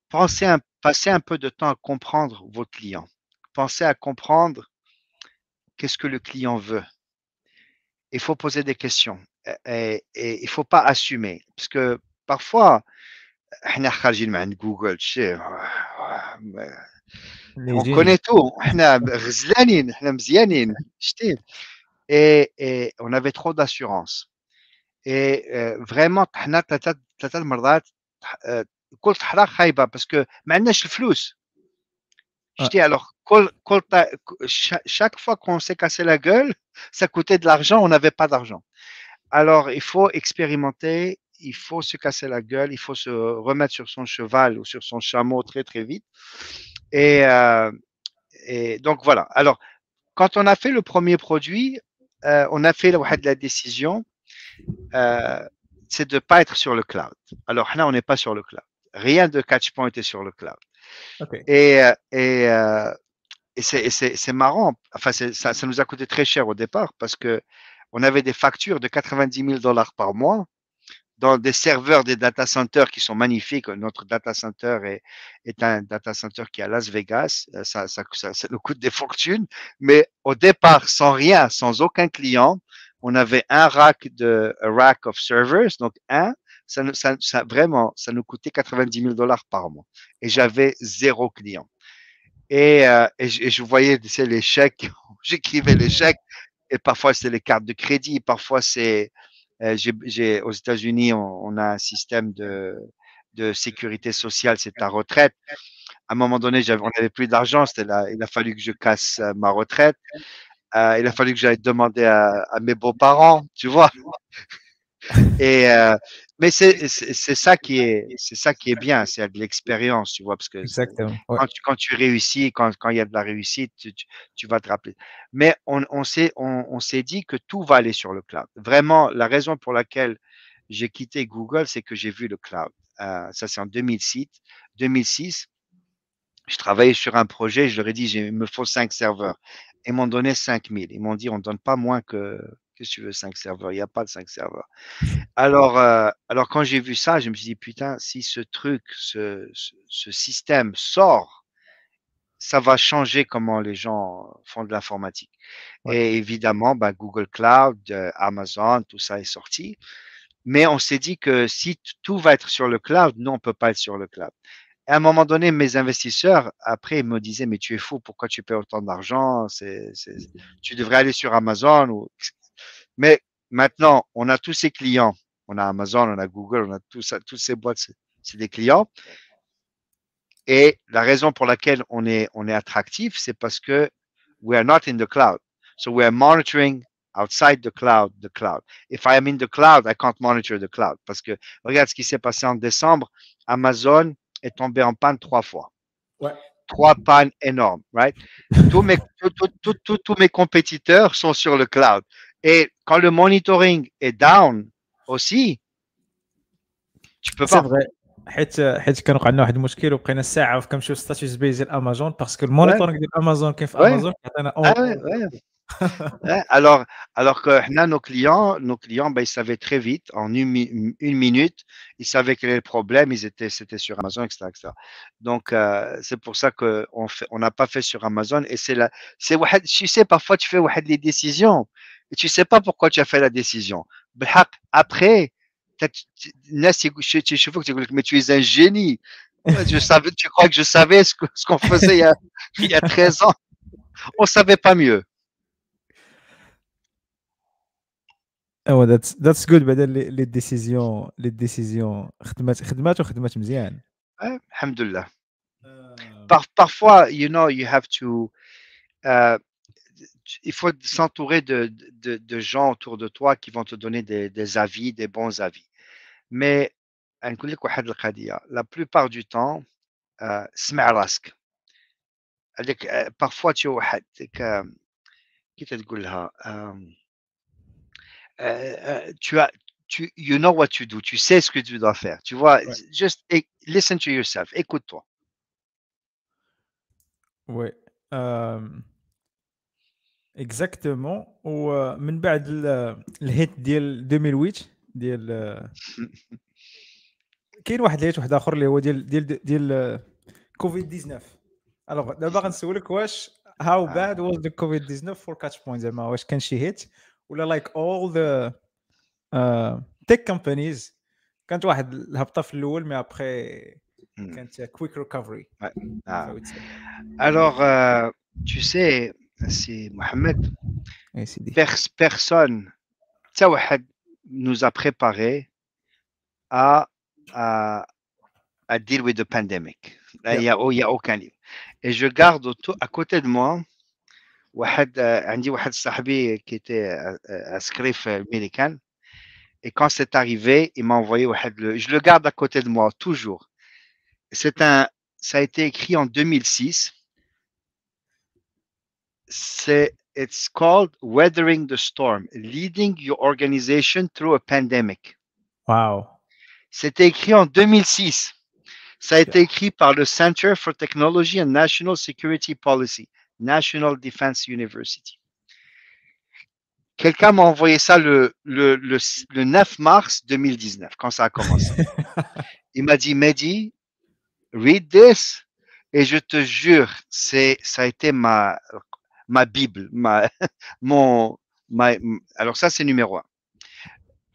pensez passez un peu de temps à comprendre vos clients. Pensez à comprendre qu'est-ce que le client veut Il faut poser des questions et, et- et il faut pas assumer parce que parfois, احنا خارجين من عند جوجل شي اللي on يجيني. connaît tout احنا غزلانين احنا مزيانين شتي et, et on avait trop d'assurance et euh, vraiment حنا ثلاثة ثلاثة مرات آه، قلت حرا خايبة parce que ما عندناش الفلوس je ah. dis alors, chaque, fois qu'on s'est cassé la gueule, ça coûtait de l'argent, on n'avait pas d'argent. Alors, il faut expérimenter, il faut se casser la gueule, il faut se remettre sur son cheval ou sur son chameau très, très vite. Et, euh, donc, voilà. Alors, quand on a fait le premier produit, euh, on a fait la décision, euh, c'est de ne pas être sur le cloud. Alors là, on n'est pas sur le cloud. Rien de Catchpoint est sur le cloud. Ok. Et, euh, et, euh, et c'est- marrant. Enfin, ça, ça nous a coûté très cher au départ parce que on avait des factures de 90 000 dollars par mois dans des serveurs des data centers qui sont magnifiques. Notre data center est, est un data center qui est à Las Vegas. Euh, Ça, ça, ça, ça nous coûte des fortunes. Mais au départ, sans rien, sans aucun client, on avait un rack de a rack of servers, donc un. Ça, vraiment, ça nous coûtait 90 000 dollars par mois. Et j'avais zéro client. Et, euh, je, voyais sais, les chèques, j'écrivais les chèques, et parfois c'est les cartes de crédit, parfois c'est euh, aux États-Unis, on, a un système de, sécurité sociale, c'est ta retraite. À un moment donné, on n'avait plus d'argent, il a fallu que je casse euh, ma retraite. Il a fallu que j'aille demander à mes beaux-parents, tu vois. Et euh, mais c'est ça qui est c'est ça qui est bien, c'est de l'expérience, tu vois, parce que Exactement. Ouais. quand tu, quand tu réussis, quand, quand il y a de la réussite, tu, tu- tu vas te rappeler. Mais on, on s'est on, on s'est dit que tout va aller sur le cloud. Vraiment, la raison pour laquelle j'ai quitté Google, c'est que j'ai vu le cloud. Euh, ça, c'est en 2006. 2006, je travaillais sur un projet, je leur ai dit, il me faut cinq serveurs. Ils m'ont donné 5000. Ils m'ont dit, on ne donne pas moins que, qu'est-ce que tu veux, cinq serveurs? Il n'y a pas de cinq serveurs. Alors, euh, alors quand j'ai vu ça, je me suis dit, putain, si ce truc, ce, ce, ce système sort, ça va changer comment les gens font de l'informatique. Ouais. Et évidemment, bah, Google Cloud, euh, Amazon, tout ça est sorti. Mais on s'est dit que si tout va être sur le cloud, nous, on peut pas être sur le cloud. Et à un moment donné, mes investisseurs, après, ils me disaient, mais tu es fou, pourquoi tu paies autant d'argent? C'est, tu devrais aller sur Amazon. Ou... Mais maintenant, on a tous ces clients. On a Amazon, on a Google, on a tout ça, toutes ces boîtes, c'est, des clients. Et la raison pour laquelle on est, on est attractif, c'est parce que we are not in the cloud. So we are monitoring outside the cloud, the cloud. If I am in the cloud, I can't monitor the cloud. Parce que regarde ce qui s'est passé en décembre. Amazon est tombé en panne trois fois. Ouais. Trois pannes énormes, right? tous, mes, tous, tous, tous, tous, tous mes compétiteurs sont sur le cloud. Et quand le monitoring est down aussi, tu peux سي pas. فغي حيت حيت كان وقع لنا واحد المشكل وبقينا ساعه كنمشيو ستاتيوس بيز ديال امازون باسكو المونيتورينغ ديال امازون كاين في Ouais. امازون كيعطينا Ah ouais, ouais. Ouais, alors, alors que là, nos clients, nos clients, ben, ils savaient très vite, en une, mi- une minute, ils savaient quel est le problème, ils étaient, c'était sur Amazon, etc., etc. Donc, euh, c'est pour ça que on fait, on n'a pas fait sur Amazon. Et c'est la, c'est, واحد- tu sais, parfois tu fais واحد les décisions et tu sais pas pourquoi tu as fait la décision. بالحق, Après, t'as- tu- الناس يقول- tu- tu- يشوفوك تقول لك, mais tu es un génie. Ouais, Je savais, tu crois que je savais ce que- ce qu'on faisait il y a, il y a 13 ans. On savait pas mieux. ايوا ذاتس ذاتس جود بعدا لي لي ديسيزيون لي ديسيزيون خدمات خدمات وخدمات مزيان Ouais, alhamdoulilah. Par- parfois, you know, you have to. euh, tu- il faut s'entourer de, de, gens autour de toi qui vont te donner des, des avis, des bons avis. Mais la plupart du temps, euh, parfois tu as tu as tu you know what you do. Tu sais ce que tu dois faire. Tu vois ouais. just listen to yourself. Écoute-toi. Ouais. Euh... اكزاكتومون ومن بعد ال- الهيت ديال 2008 ديال كاين واحد الهيت واحد اخر اللي هو ديال ديال ديال كوفيد 19 الوغ دابا غنسولك واش هاو. باد واز ذا كوفيد 19 فور كاتش بوينت زعما واش كان شي هيت ولا لايك اول ذا تيك كومبانيز كانت واحد الهبطه في الأول مي ابخي. كانت كويك ريكفري euh, tu sais, Ah, Ainsi, Mohamed, personne, nous a préparé à, à, à deal with the pandemic. Il n'y a, aucun livre. Et je garde à côté de moi, euh, Andy Wahad Sahabi qui était euh, euh, inscrit américain. Et quand c'est arrivé, il m'a envoyé Je le garde à côté de moi, toujours. Un, ça a été écrit en 2006 c'est it's called weathering the storm, leading your organization through a pandemic. Wow. C'était écrit en 2006. Ça a été écrit par le Center for Technology and National Security Policy, National Defense University. Quelqu'un m'a envoyé ça le, le, le, 9 mars 2019, quand ça a commencé. Il m'a dit, Mehdi, read this. Et je te jure, ça a été ma ma Bible, ma, mon, ma, alors ça, c'est numéro un.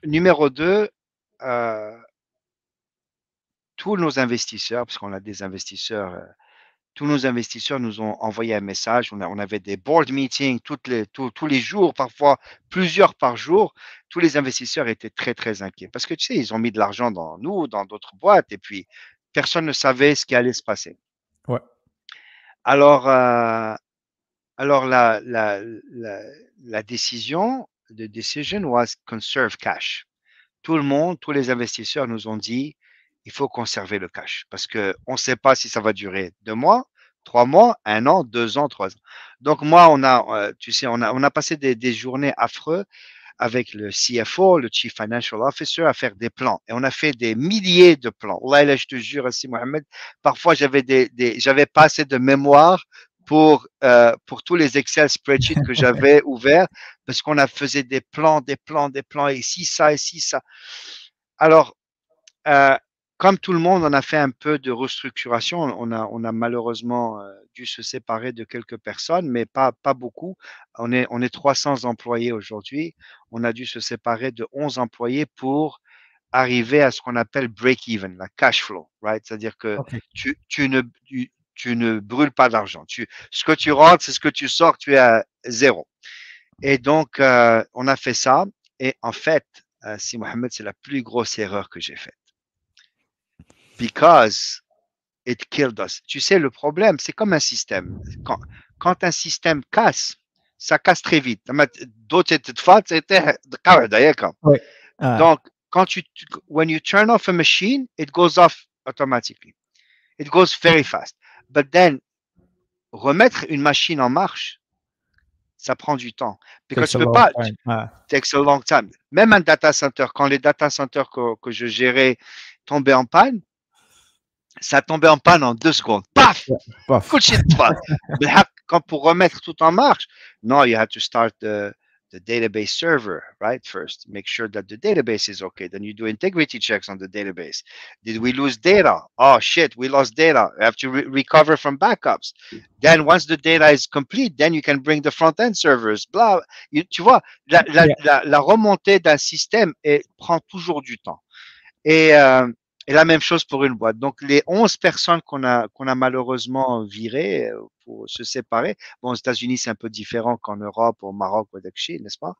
Numéro deux, euh, tous nos investisseurs, parce qu'on a des investisseurs, euh, tous nos investisseurs nous ont envoyé un message. On, a- on avait des board meetings toutes les, tous- tous les jours, parfois plusieurs par jour. Tous les investisseurs étaient très, très inquiets parce que tu sais, ils ont mis de l'argent dans nous, dans d'autres boîtes, et puis personne ne savait ce qui allait se passer. Ouais. Alors, euh, alors la, la, la, décision, the decision was conserve cash. Tout le monde, tous les investisseurs nous ont dit, il faut conserver le cash parce que on ne sait pas si ça va durer deux mois, trois mois, un an, deux ans, trois ans. Donc moi, on a, euh, tu sais, on a, on a passé des, des journées affreux avec le CFO, le Chief Financial Officer, à faire des plans. Et on a fait des milliers de plans. Là, je te jure, aussi, Mohamed, parfois j'avais des, des pas assez de mémoire pour, euh, pour tous les Excel spreadsheets que j'avais ouverts parce qu'on a faisait des plans, des plans, des plans, et ici, ça, ici, ça. Alors, euh, comme tout le monde, on a fait un peu de restructuration. On a, on a malheureusement euh, dû se séparer de quelques personnes, mais pas, pas beaucoup. On est, on est 300 employés aujourd'hui. On a dû se séparer de 11 employés pour arriver à ce qu'on appelle break-even, la cash flow, right? C'est-à-dire que tu, tu ne, tu, tu ne brûles pas d'argent. Ce que tu rentres, c'est ce que tu sors, tu es à zéro. Et donc, euh, on a fait ça. Et en fait, euh, si Mohamed, c'est la plus grosse erreur que j'ai faite. Because it killed us. Tu sais, le problème, c'est comme un système. Quand, un système casse, ça casse très vite. Donc, quand tu, when you turn off a machine, it goes off automatically. It goes very fast. But then, remettre une machine en marche, ça prend du temps. Parce que tu peux pas. Takes a long time. Même un data center, quand les data centers que, que je gérais tombaient en panne, ça tombait en panne en deux secondes. Paf! Paf! Coup de shit, Quand pour remettre tout en marche, non, you have to start the, the database server, right? First, make sure that the database is okay. Then you do integrity checks on the database. Did we lose data? Oh shit, we lost data. We have to re- recover from backups. Then once the data is complete, then you can bring the front end servers. Blah. You- tu vois, la, la, Yeah. la, la remontée d'un système est- prend toujours du temps. Et, euh, et la même chose pour une boîte. Donc, les 11 personnes qu'on a, qu'on a malheureusement virées euh, pour se séparer, bon, aux États-Unis, c'est un peu différent qu'en Europe, au Maroc, au Dakshi, n'est-ce pas?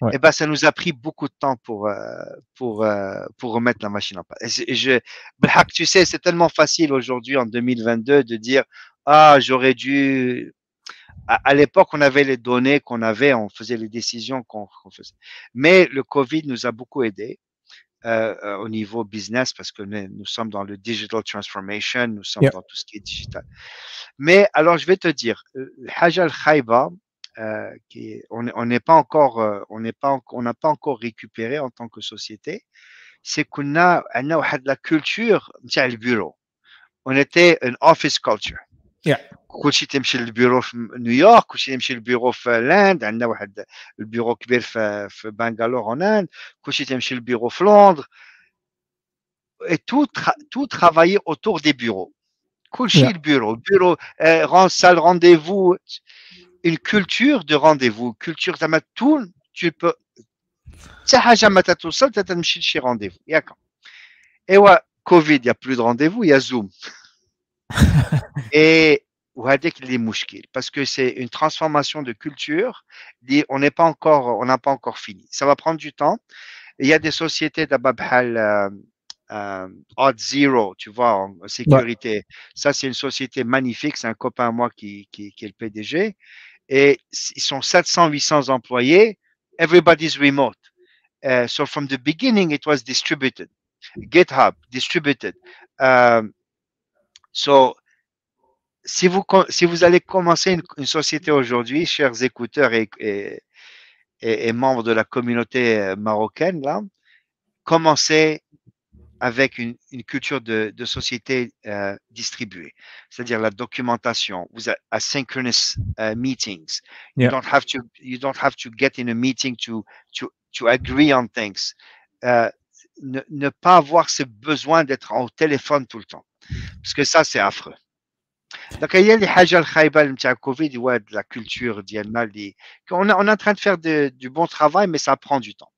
Ouais. Eh ben, ça nous a pris beaucoup de temps pour, euh, pour, euh, pour remettre la machine en place. Et et je, tu sais, c'est tellement facile aujourd'hui, en 2022, de dire, ah, j'aurais dû, à, l'époque, on avait les données qu'on avait, on faisait les décisions qu'on faisait. Mais le Covid nous a beaucoup aidé euh, euh, au niveau business parce que nous, sommes dans le digital transformation, nous sommes dans tout ce qui est digital. Mais alors, je vais te dire, euh, Hajjal Khaiba, euh, qui on n'est pas encore, euh, on n'est pas, on n'a pas encore récupéré en tant que société, c'est qu'on a, on a la culture, le bureau. On était une office culture. Yeah. كلشي تمشي للبيرو في نيويورك كلشي يمشي للبيرو في لاند عندنا واحد البيرو كبير في في بنغالور en Inde كلشي تمشي للبيرو في لندن et tout tra- tout travailler autour des bureaux كلشي Yeah. البيرو البيرو euh, rend- salle rendez-vous une culture de rendez-vous culture زعما tout tu peux حتى حاجه ما تتوصل تتمشي لشي rendez-vous ياك ايوا كوفيد يا plus de rendez-vous il y a Zoom et qu'il est parce que c'est une transformation de culture. On n'est pas encore, on n'a pas encore fini. Ça va prendre du temps. Il y a des sociétés d'Ababhal euh, euh Odd Zero, tu vois, en sécurité. Ça, c'est une société magnifique. C'est un copain à moi qui, est le PDG. Et ils sont 700, 800 employés. Everybody's remote. Euh, so from the beginning, it was distributed. GitHub, distributed. Euh, so si vous, si vous allez commencer une, une société aujourd'hui, chers écouteurs et, et, et- et membres de la communauté euh, marocaine, là, commencez avec une, une culture de, de société euh, distribuée, c'est-à-dire la documentation, vous asynchronous uh, meetings. You don't have to you don't have to get in a meeting to to to agree on things. Euh, ne, ne pas avoir ce besoin d'être au téléphone tout le temps, parce que ça c'est affreux. Donc, il y a les حاجة الخايبة نتاع كوفيد هو de la culture ديالنا اللي on est, on est en train de faire de- du bon travail mais ça prend du temps.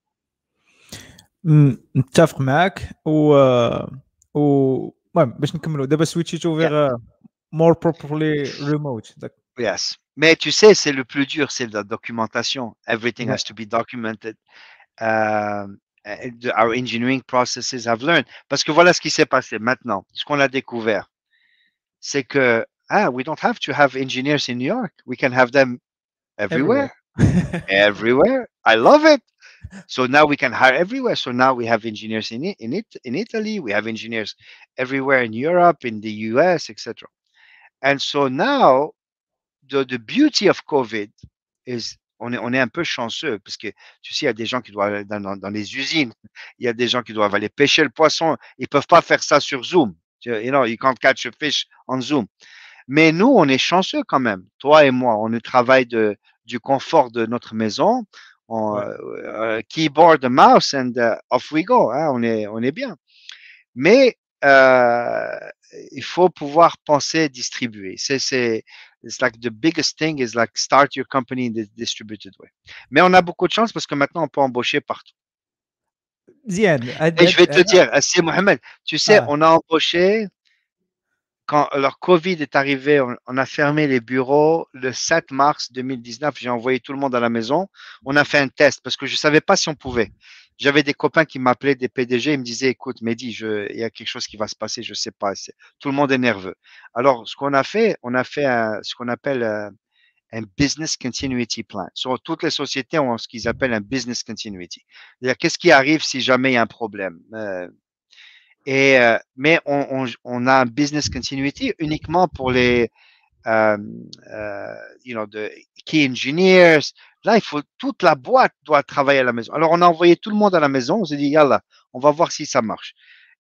م- نتفق معك و و المهم باش نكملوا دابا سويتشيتو فيغ مور بروبرلي ريموت Yes. Mais tu sais, c'est le plus dur, c'est la documentation. Everything Ouais. has to be documented. Um, and the- our engineering processes have learned. Parce que voilà ce qui s'est passé maintenant. Ce qu'on a découvert, c'est que ah, we don't have to have engineers in New York. We can have them everywhere. everywhere. I love it. So now we can hire everywhere. So now we have engineers in it, in it in Italy. We have engineers everywhere in Europe, in the US, etc. And so now the, the beauty of COVID is on est, on est un peu chanceux parce que tu sais, il y a des gens qui doivent aller dans, dans- dans les usines, il y a des gens qui doivent aller pêcher le poisson, ils peuvent pas faire ça sur Zoom. You know, you can't catch a fish on Zoom. Mais nous, on est chanceux quand même. Toi et moi, on travaille de, du confort de notre maison, on, Ouais. euh, keyboard, mouse, and uh, off we go. hein, on, est, on est bien. Mais euh, il faut pouvoir penser distribuer. C'est, c'est, it's like the biggest thing is like start your company in the distributed way. Mais on a beaucoup de chance parce que maintenant on peut embaucher partout. Ziad, Et je vais te dire, euh, c'est Mohamed, tu sais, ah. on a embauché quand leur Covid est arrivé, on, on, a fermé les bureaux le 7 mars 2019. J'ai envoyé tout le monde à la maison. On a fait un test parce que je ne savais pas si on pouvait. J'avais des copains qui m'appelaient, des PDG, ils me disaient, écoute, Mehdi, il y a quelque chose qui va se passer, je sais pas. Tout le monde est nerveux. Alors, ce qu'on a fait, on a fait ce qu'on appelle euh, un business continuity plan. Sur toutes les sociétés ont ce qu'ils appellent un business continuity. C'est-à-dire, qu'est-ce qui arrive si jamais il y a un problème? Euh, et, euh, mais on a un business continuity uniquement pour les, euh, euh, you know, de key engineers. Là, il faut toute la boîte doit travailler à la maison. Alors, on a envoyé tout le monde à la maison. On s'est dit, yallah, on va voir si ça marche.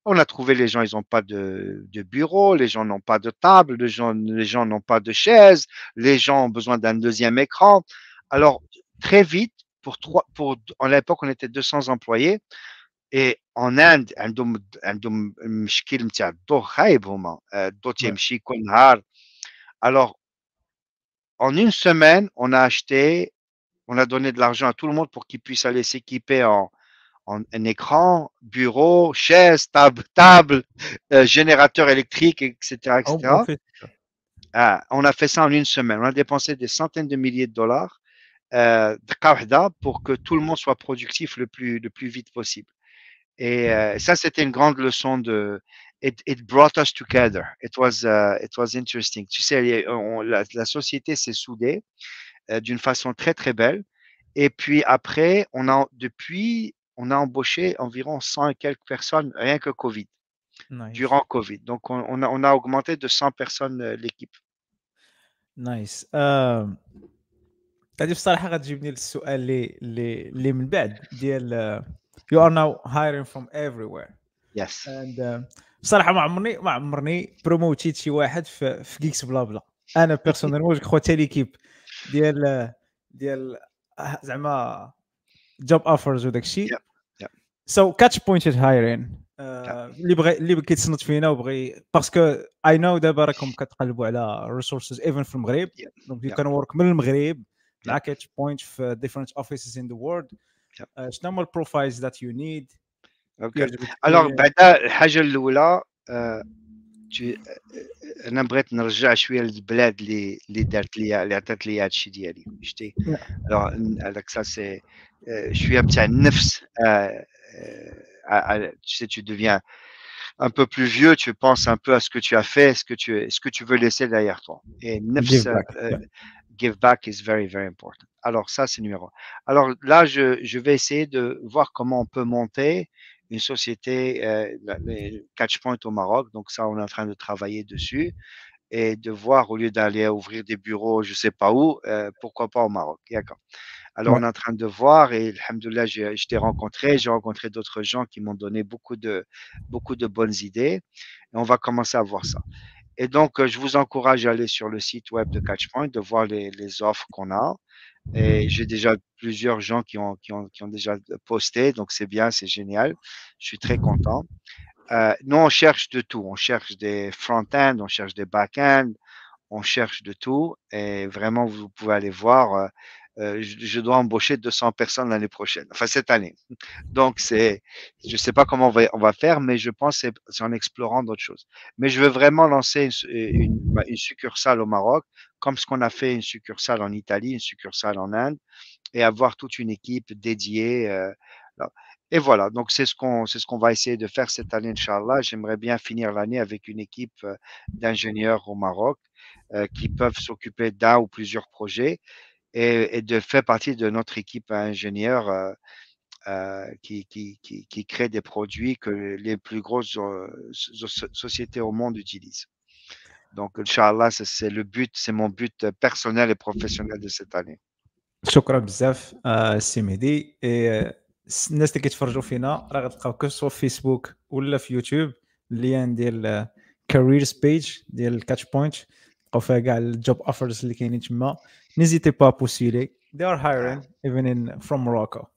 On a trouvé les gens, ils n'ont pas de, de bureau, les gens n'ont pas de table, les gens, les gens n'ont pas de chaise, les gens ont besoin d'un deuxième écran. Alors, très vite, pour trois, pour, en l'époque, on était 200 employés. Et en Inde, عندهم عندهم مشكل نتاع الضوء خايب هما الضوء تيمشي كل نهار alors, en une semaine, on a acheté, on a donné de l'argent à tout le monde pour qu'ils puissent aller s'équiper en, en, écran, bureau, chaise, table, table euh, générateur électrique, etc. etc. Ah, on, a fait ça en une semaine. On a dépensé des centaines de milliers de dollars euh, pour que tout le monde soit productif le plus, le plus vite possible. Et euh, ça, c'était une grande leçon de It, it brought us together. It was, uh, it was interesting. Tu sais, il y a- on- la, la société s'est soudée euh, d'une façon très très belle. Et puis après, on a depuis, on a embauché environ 100 et quelques personnes rien que Covid, Nice. durant Covid. Donc on, on a, on a augmenté de 100 personnes euh, l'équipe. نايس آم، هذه بصراحه غتجيبني للسؤال اللي اللي اللي من بعد ديال يو ار ناو هايرين فروم everywhere Yes. اند بصراحة ما عمرني ما عمرني بروموتيت شي واحد في في جيكس بلا بلا. أنا بيرسونيلمون جو حتى ليكيب ديال ديال زعما جوب اوفرز وداك الشيء. سو كاتش بوينتد هايرين اللي بغى اللي كيتصنت فينا وبغي باسكو اي نو دابا راكم كتقلبوا على ريسورسز ايفن في المغرب. دونك يو. كان ورك من المغرب مع كاتش بوينت في ديفرنت اوفيسز ان ذا وورلد. شنو هما البروفايلز ذات يو نيد Okay. Alors, بعدا الحاجة الأولى آه، tu- آه، أنا بغيت نرجع شوية للبلاد اللي اللي دارت لي اللي عطات لي هادشي ديالي شتي Yeah. alors هذاك ça c'est آه، شوية نتاع النفس آه، آه، آه، tu sais tu deviens un peu plus vieux tu penses un peu à ce que tu as fait ce que tu ce que tu veux laisser derrière toi et النفس Give back, euh, yeah. give back is very very important alors ça c'est numéro un. alors là je, je vais essayer de voir comment on peut monter une société euh, Catchpoint au Maroc. Donc ça, on est en train de travailler dessus et de voir au lieu d'aller ouvrir des bureaux, je sais pas où, euh, pourquoi pas au Maroc. D'accord. Alors Ouais. on est en train de voir et alhamdoulilah, je t'ai rencontré, j'ai rencontré d'autres gens qui m'ont donné beaucoup de beaucoup de bonnes idées et on va commencer à voir ça. Et donc, euh, je vous encourage à aller sur le site web de Catchpoint, de voir les, les offres qu'on a. Et j'ai déjà plusieurs gens qui ont, qui ont, qui ont déjà posté, donc c'est bien, c'est génial. Je suis très content. Euh, nous, on cherche de tout. On cherche des front-end, on cherche des back-end, on cherche de tout. Et vraiment, vous pouvez aller voir. euh, euh, je, je dois embaucher 200 personnes l'année prochaine, enfin cette année. Donc, c'est, je sais pas comment on va, on va faire, mais je pense que c'est en explorant d'autres choses. Mais je veux vraiment lancer une, une, une succursale au Maroc, comme ce qu'on a fait une succursale en Italie, une succursale en Inde, et avoir toute une équipe dédiée. euh, et voilà, donc c'est ce qu'on c'est ce qu'on va essayer de faire cette année, Inch'Allah. J'aimerais bien finir l'année avec une équipe euh, d'ingénieurs au Maroc euh, qui peuvent s'occuper d'un ou plusieurs projets et, et de faire partie de notre équipe ingénieurs euh, euh, qui, qui, qui, qui crée des produits que les plus grosses euh, so- so- sociétés au monde utilisent. Donc, Inch'Allah, ça, c'est le but, c'est mon but euh, personnel et professionnel de cette année. شكرا بزاف آه، السي مهدي إيه، س- الناس اللي كيتفرجوا فينا راه غتلقاو كو سوا في فيسبوك ولا في يوتيوب اللين ديال كاريرز بيج ديال كاتش بوينت تلقاو فيها كاع الجوب أوفرز اللي كاينين تما. نيزيتي با بوستيلي they are hiring even in from Morocco.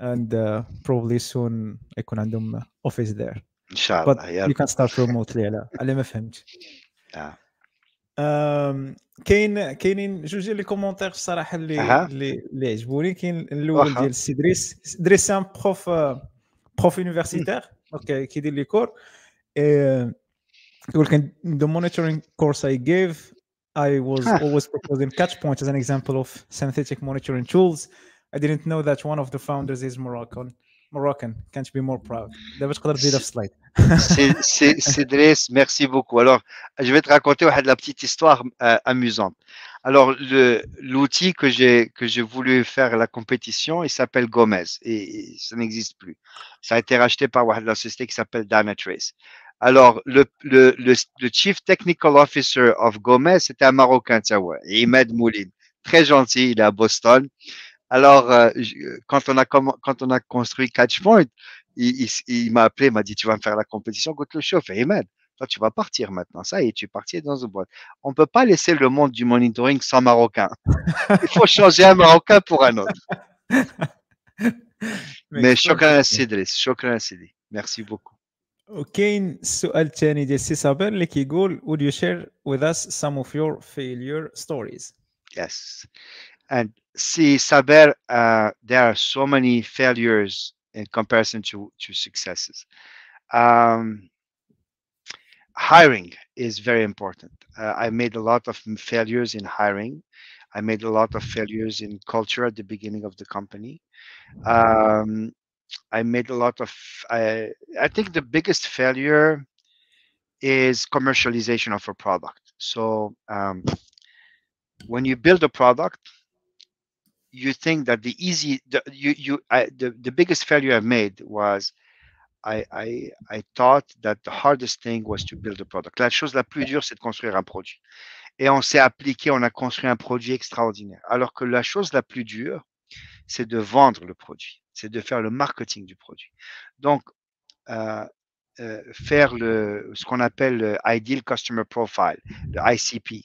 And uh, probably soon يكون عندهم office there. إن شاء الله يا you can start remotely على على ما فهمت. آه. كاين كاينين جوج ديال لي كومونتير الصراحه اللي. اللي اللي عجبوني. كاين الأول. ديال سي دريس دريس بروف بروف يونيفرسيتير دونك كيدير لي كور the monitoring course I gave, I was huh. always proposing Catchpoint as an example of synthetic monitoring tools. I didn't know that one of the founders is Moroccan. Moroccan, can't be more proud? Cédric, merci beaucoup. Alors, je vais te raconter la petite histoire euh, amusante. Alors, l'outil que j'ai que j'ai voulu faire la compétition, il s'appelle Gomez et, et ça n'existe plus. Ça a été racheté par la société qui s'appelle Dynatrace. Alors, le, le, le, le Chief Technical Officer of Gomez, c'était un Marocain, Imed Mouline. Très gentil, il est à Boston. Alors, euh, je- quand, on a quand on a construit Catchpoint, il, il- il m'a appelé, il m'a dit Tu vas me faire la compétition contre le chauffe. Et Ahmed, toi, tu vas partir maintenant. Ça y est, tu es parti dans une boîte. On ne peut pas laisser le monde du monitoring sans Marocain. Il faut changer un Marocain pour un autre. Mais Chokran Sidris, Chokran Sidi. Merci beaucoup. وكاين السؤال الثاني ديال سي صابر اللي كيقول would you share with us some of your failure stories Yes. And see, Saber, uh, there are so many failures in comparison to, to successes. Um, hiring is very important. Uh, I made a lot of m- failures in hiring. I made a lot of failures in culture at the beginning of the company. Um, I made a lot of, I, I think the biggest failure is commercialization of a product. So, um, when you build a product, you think that the easy, the, you, you, I, the, the biggest failure I made was I, I, I thought that the hardest thing was to build a product. La chose la plus dure, c'est de construire un produit. Et on s'est appliqué, on a construit un produit extraordinaire. Alors que la chose la plus dure, c'est de vendre le produit, c'est de faire le marketing du produit. Donc, euh, euh, faire le, ce qu'on appelle le Ideal Customer Profile, le ICP.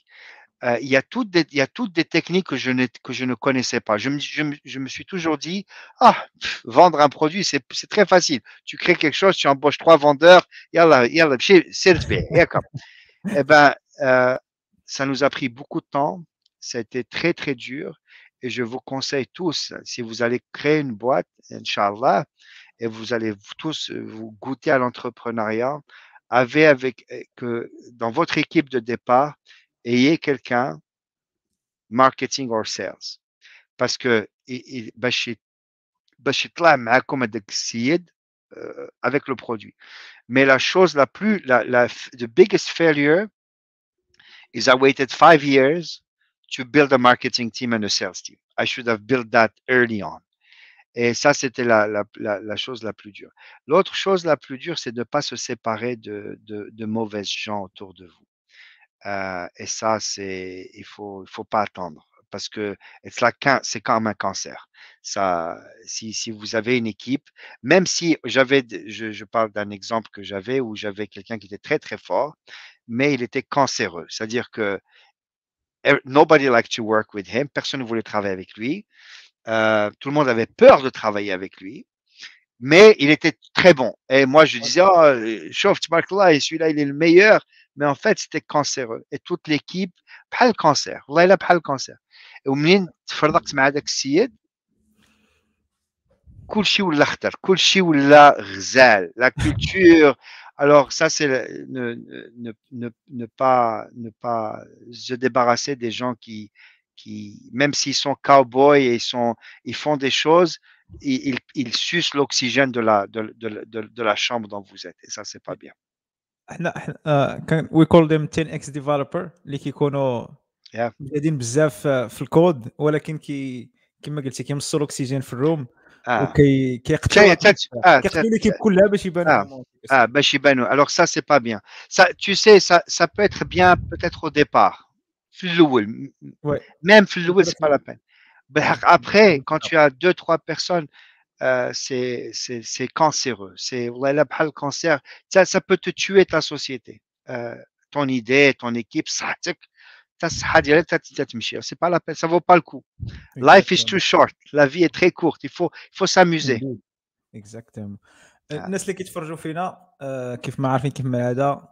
Euh, il, y a toutes des, il y a toutes des techniques que je, n'ai- que je ne connaissais pas. Je me, je, je me suis toujours dit, ah, vendre un produit, c'est très facile. Tu crées quelque chose, tu embauches trois vendeurs, fait, d'accord. Eh euh, ça nous a pris beaucoup de temps. Été très, très dur. Et je vous conseille tous, si vous allez créer une boîte, Inch'Allah, et vous allez tous euh, vous goûter à l'entrepreneuriat, avez avec euh, que dans votre équipe de départ, ayez quelqu'un marketing or sales. Parce que euh, avec le produit. Mais la chose la plus, la, la the biggest failure is I waited five years to build a marketing team and a sales team. I should have built that early on. Et ça, c'était la, la, la, chose la plus dure. L'autre chose la plus dure, c'est de ne pas se séparer de, de, de mauvaises gens autour de vous. Euh, et ça, c'est, il faut, il faut pas attendre parce que c'est comme un cancer. Ça, si, si vous avez une équipe, même si j'avais, je, je parle d'un exemple que j'avais où j'avais quelqu'un qui était très très fort, mais il était cancéreux. C'est-à-dire que nobody liked to work with him. Personne ne voulait travailler avec lui. Euh, tout le monde avait peur de travailler avec lui. Mais il était très bon. Et moi, je disais, oh, euh, chauffe, tu marques là, et celui-là, il est le meilleur. Mais en fait, c'était cancéreux. Et toute l'équipe, pas le cancer. والله إلا بحال الكانسير. ومنين تفرقت مع داك السيد كل شيء ولا خطر كل شيء ولا غزال la culture alors ça c'est le- ne, ne, ne, ne pas ne pas se débarrasser des gens qui qui même s'ils sont cowboys et ils sont ils font des choses ils, ils, ils sucent l'oxygène de la de, de, de, de la chambre dont vous êtes et ça c'est pas bien حنا حنا- آه، كان وي كول ذيم 10 اكس ديفلوبر اللي كيكونوا Yeah. مزيادين بزاف آه، في الكود ولكن كي كما قلتي كيمصوا الاكسجين في الروم ah. وكي Tiens, كيقتلوا tiens, ah, كيقتلوا tiens, ليكيب كلها باش يبانوا Ah. هما Ah, Bashibano. Alors ça, c'est pas bien. Ça, tu sais, ça, ça peut être bien peut-être au départ. Flouel. M- Ouais. Même Flouel, c'est pas la peine. Ben, Après, quand tu as deux, trois personnes, euh, c'est, c'est, c'est cancéreux. C'est, voilà, le cancer. Ça, ça peut te tuer ta société. Euh, ton idée, ton équipe, ça, tu sais, ta صحة ديالك تت- تتمشي. c'est pas la peine, ça vaut pas le coup. Life is too short. La vie est très courte. Il faut, il faut s'amuser. Exactement. الناس اللي كيتفرجوا فينا آه، كيف ما عارفين كيف ما هذا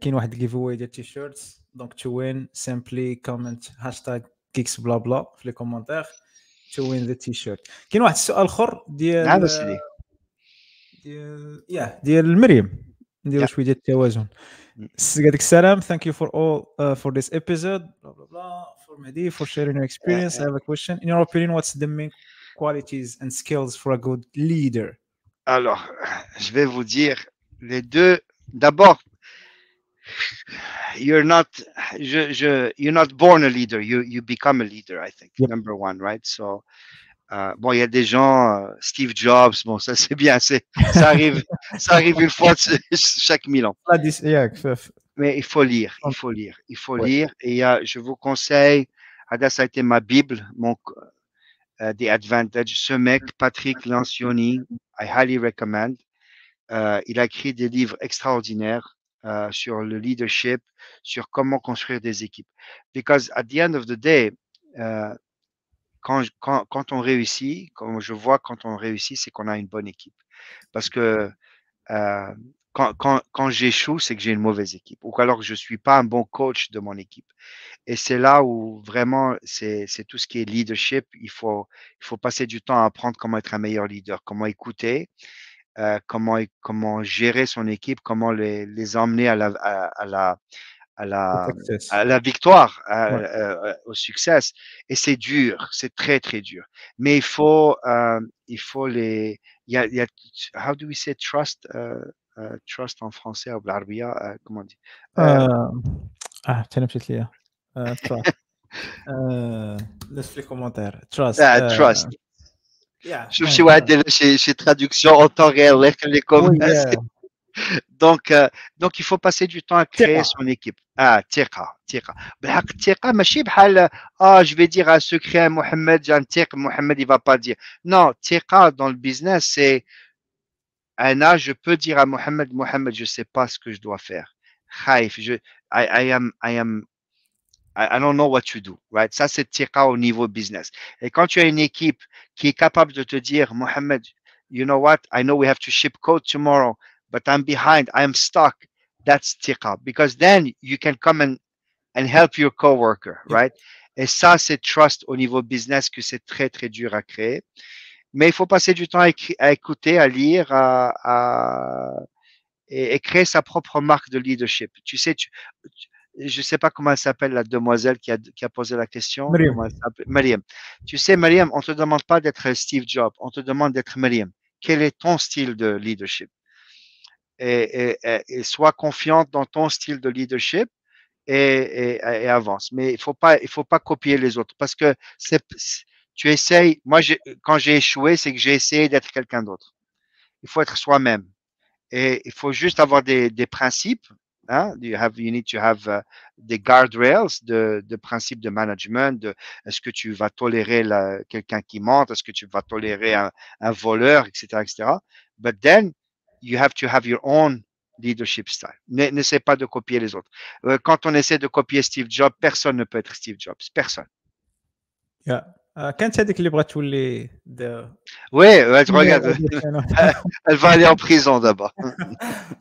كاين واحد الجيف اواي ديال تيشيرتس دونك تو وين سيمبلي كومنت هاشتاغ كيكس بلا بلا في لي كومونتير تو وين ذا تيشيرت كاين واحد السؤال اخر ديال نعم سيدي ديال يا ديال مريم نديرو Yeah. شويه ديال التوازن Thank you for all uh, for this episode. For Mehdi, for sharing your experience. I have a question. In your opinion, what's the main qualities and skills for a good leader? Alors, je vais vous dire les deux. D'abord, you're not je, je, you're not born a leader. You you become a leader. I think yep. number one, right? So Ah, bon, il y a des gens, euh, Steve Jobs, bon, ça c'est bien, ça arrive, ça arrive une fois chaque mille ans. Mais il faut lire, il faut lire, il faut lire. Et euh, je vous conseille, ah, Ada, ça a été ma Bible, mon, euh, The Advantage. Ce mec, Patrick Lancioni, I highly recommend. Euh, il a écrit des livres extraordinaires euh, sur le leadership, sur comment construire des équipes. Because at the end of the day, quand, quand, quand on réussit, comme je vois quand on réussit, c'est qu'on a une bonne équipe. Parce que euh, quand, quand, quand j'échoue, c'est que j'ai une mauvaise équipe ou alors que je suis pas un bon coach de mon équipe. Et c'est là où vraiment, c'est tout ce qui est leadership. Il faut, passer du temps à apprendre comment être un meilleur leader, comment écouter, euh, comment, gérer son équipe, comment les, emmener à la, à la, à la victoire, à, ouais. Euh, euh, au succès. Et c'est dur, c'est très, très dur. Mais il faut, euh, il faut les. Il y, a, il y a, how do we say trust? Uh, uh, trust en français ou l'arabia, uh, comment on dit? Euh, euh, ah, tiens, une petite lire. Laisse les commentaires. Trust. Ah, trust. Je suis chez traduction en temps réel, les oh, commentaires. Yeah. Donc, euh, donc, il faut passer du temps à créer son équipe. ah ثقة ثقة بالحق الثقة ماشي بحال ah je vais dire un secret à Mohamed j'ai un ثق Mohamed il va pas dire non ثقة dans le business c'est Anna je peux dire à Mohamed Mohamed je sais pas ce que je dois faire خايف je I, I am I am I, I don't know what to do right ça c'est ثقة au niveau business et quand tu as une équipe qui est capable de te dire Mohamed you know what I know we have to ship code tomorrow but I'm behind, I'm stuck. That's tika because then you can come and, and help your coworker, right? Et ça, c'est trust au niveau business que c'est très, très dur à créer. Mais il faut passer du temps à, écouter, à lire, à, à- et, et créer sa propre marque de leadership. Tu sais, tu, tu- je sais pas comment elle s'appelle, la demoiselle qui a, qui a posé la question. Mariam. Mariam. Tu sais, Mariam, on te demande pas d'être Steve Jobs, on te demande d'être Mariam. Quel est ton style de leadership? Et, sois confiante dans ton style de leadership et, avance. Mais il faut faut pas copier les autres parce que tu essayes. Moi, quand j'ai échoué, c'est que j'ai essayé d'être quelqu'un d'autre. Il faut être soi-même et il faut juste avoir des, des principes. Hein? You have, you need to have uh, des guardrails de, de principes de management. Est-ce que tu vas tolérer quelqu'un qui mente? Est-ce que tu vas tolérer un, un voleur, etc., etc. But then you have to have your own leadership style. Ne- N'essaie pas de copier les autres. Euh, Quand on essaie de copier Steve Jobs, personne ne peut être Steve Jobs. Personne. يا آه، كانت هذيك اللي بغات تولي the- Oui, ouais, regarde, elle va aller en prison d'abord.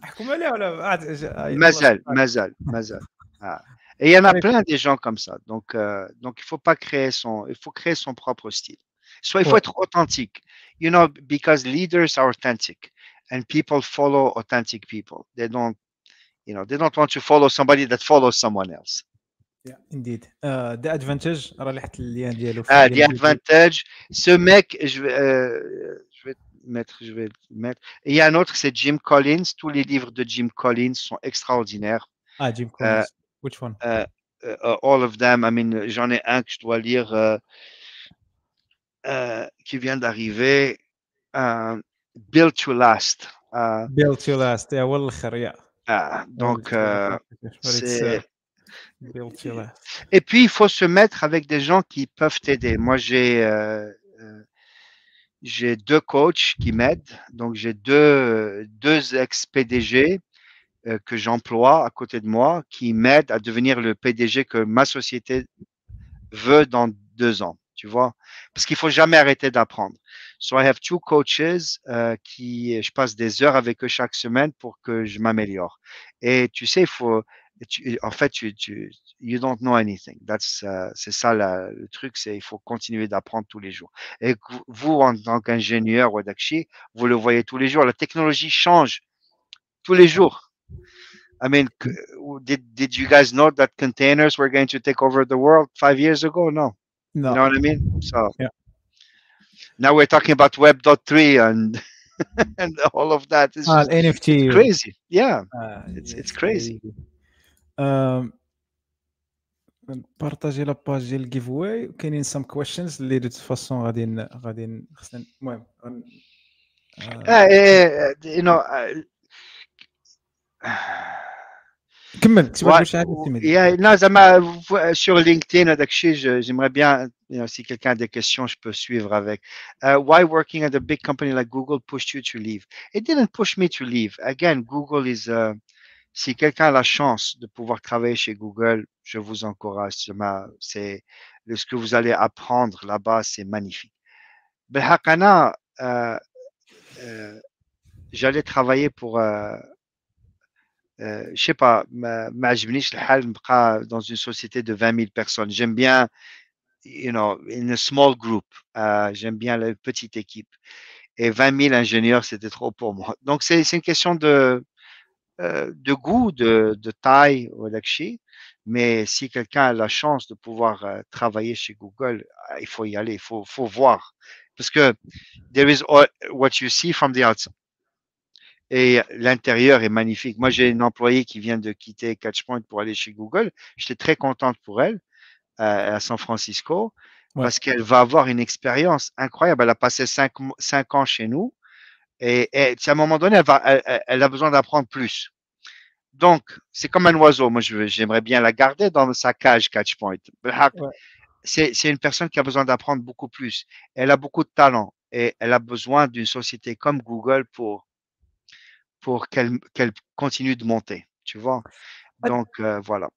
احكم عليها ولا عاد ج- آه، يلا. Mazal, Mazal, Mazal. Ah. Et il y en a Allez. plein des gens comme ça. Donc, euh, donc il faut pas créer son, il faut créer son propre style. Soit il faut Ouais. être authentique. You know, because leaders are authentic and people follow authentic people. They don't, you know, they don't want to follow somebody that follows someone else. Yeah, indeed. Uh, the advantage, ah, the advantage. Ce mec, je vais, euh, je vais mettre, je vais mettre. Il y a un autre, c'est Jim Collins. Tous les livres de Jim Collins sont extraordinaires. Ah, Jim euh, Collins. Uh, Which one? Uh, all of them. I mean, j'en ai un que je dois lire qui vient d'arriver euh, Built to Last. Euh, Build to last. Yeah, هو الاخر yeah. ah, donc, euh, But it's, c'est. uh, build to last. Et puis, il faut se mettre avec des gens qui peuvent t'aider. Moi, j'ai euh, euh, j'ai deux coachs qui m'aident. Donc, j'ai deux, deux ex-PDG euh, que j'emploie à côté de moi qui m'aident à devenir le PDG que ma société veut dans deux ans. tu vois, parce qu'il faut jamais arrêter d'apprendre. So I have two coaches euh, qui, je passe des heures avec eux chaque semaine pour que je m'améliore. Et tu sais, il faut, en fait, tu, tu, you don't know anything. That's, uh, c'est ça la, le truc, c'est il faut continuer d'apprendre tous les jours. Et vous, en tant qu'ingénieur Wadakshi, vous le voyez tous les jours. La technologie change tous les jours. I mean, did, did you guys know that containers were going to take over the world five years ago? No. No. You know what I mean? So Yeah. now we're talking about Web.3 and and all of that. It's Ah, just NFT. crazy. Yeah. Ah, It's- yes, it's crazy. آم، بارطاجي لاباج ديال الجيف واي وكاينين سام كويشنز اللي دو فاسون غادي ن- غادي ن- خصنا المهم غن- آه، Uh, uh, you know, uh, كمل كنت Ouais, بغيت شي حاجه سيمي yeah, non, ça m'a- vous- sur LinkedIn, avec Chi, je- j'aimerais bien, you know, si quelqu'un a des questions, je peux suivre avec. Uh, why working at a big company like Google pushed you to leave? It didn't push me to leave. Again, Google is, uh, si quelqu'un a la chance de pouvoir travailler chez Google, je vous encourage. Ça m'a- C'est ce que vous allez apprendre là-bas, c'est magnifique. بالحق أنا, euh, euh, j'allais travailler pour euh, je sais pas, dans une société de 20 000 personnes. J'aime bien, you know, in a small group. Euh, j'aime bien la petite équipe. Et 20 000 ingénieurs, c'était trop pour moi. Donc, c'est une question de, euh, goût, de, taille. Mais si quelqu'un a la chance de pouvoir euh, travailler chez Google, il faut y aller, il faut, voir. Parce que there is what you see from the outside et l'intérieur est magnifique. Moi, j'ai une employée qui vient de quitter Catchpoint pour aller chez Google. J'étais très contente pour elle à San Francisco parce qu'elle va avoir une expérience incroyable. Elle a passé cinq, cinq ans chez nous et, à un moment donné, elle, va, elle, a besoin d'apprendre plus. Donc, c'est comme un oiseau. Moi, j'aimerais bien la garder dans sa cage Catchpoint. Ouais. C'est une personne qui a besoin d'apprendre beaucoup plus. Elle a beaucoup de talent et elle a besoin d'une société comme Google pour pour qu'elle qu'elle continue de monter, tu vois. Ouais. Donc euh, voilà.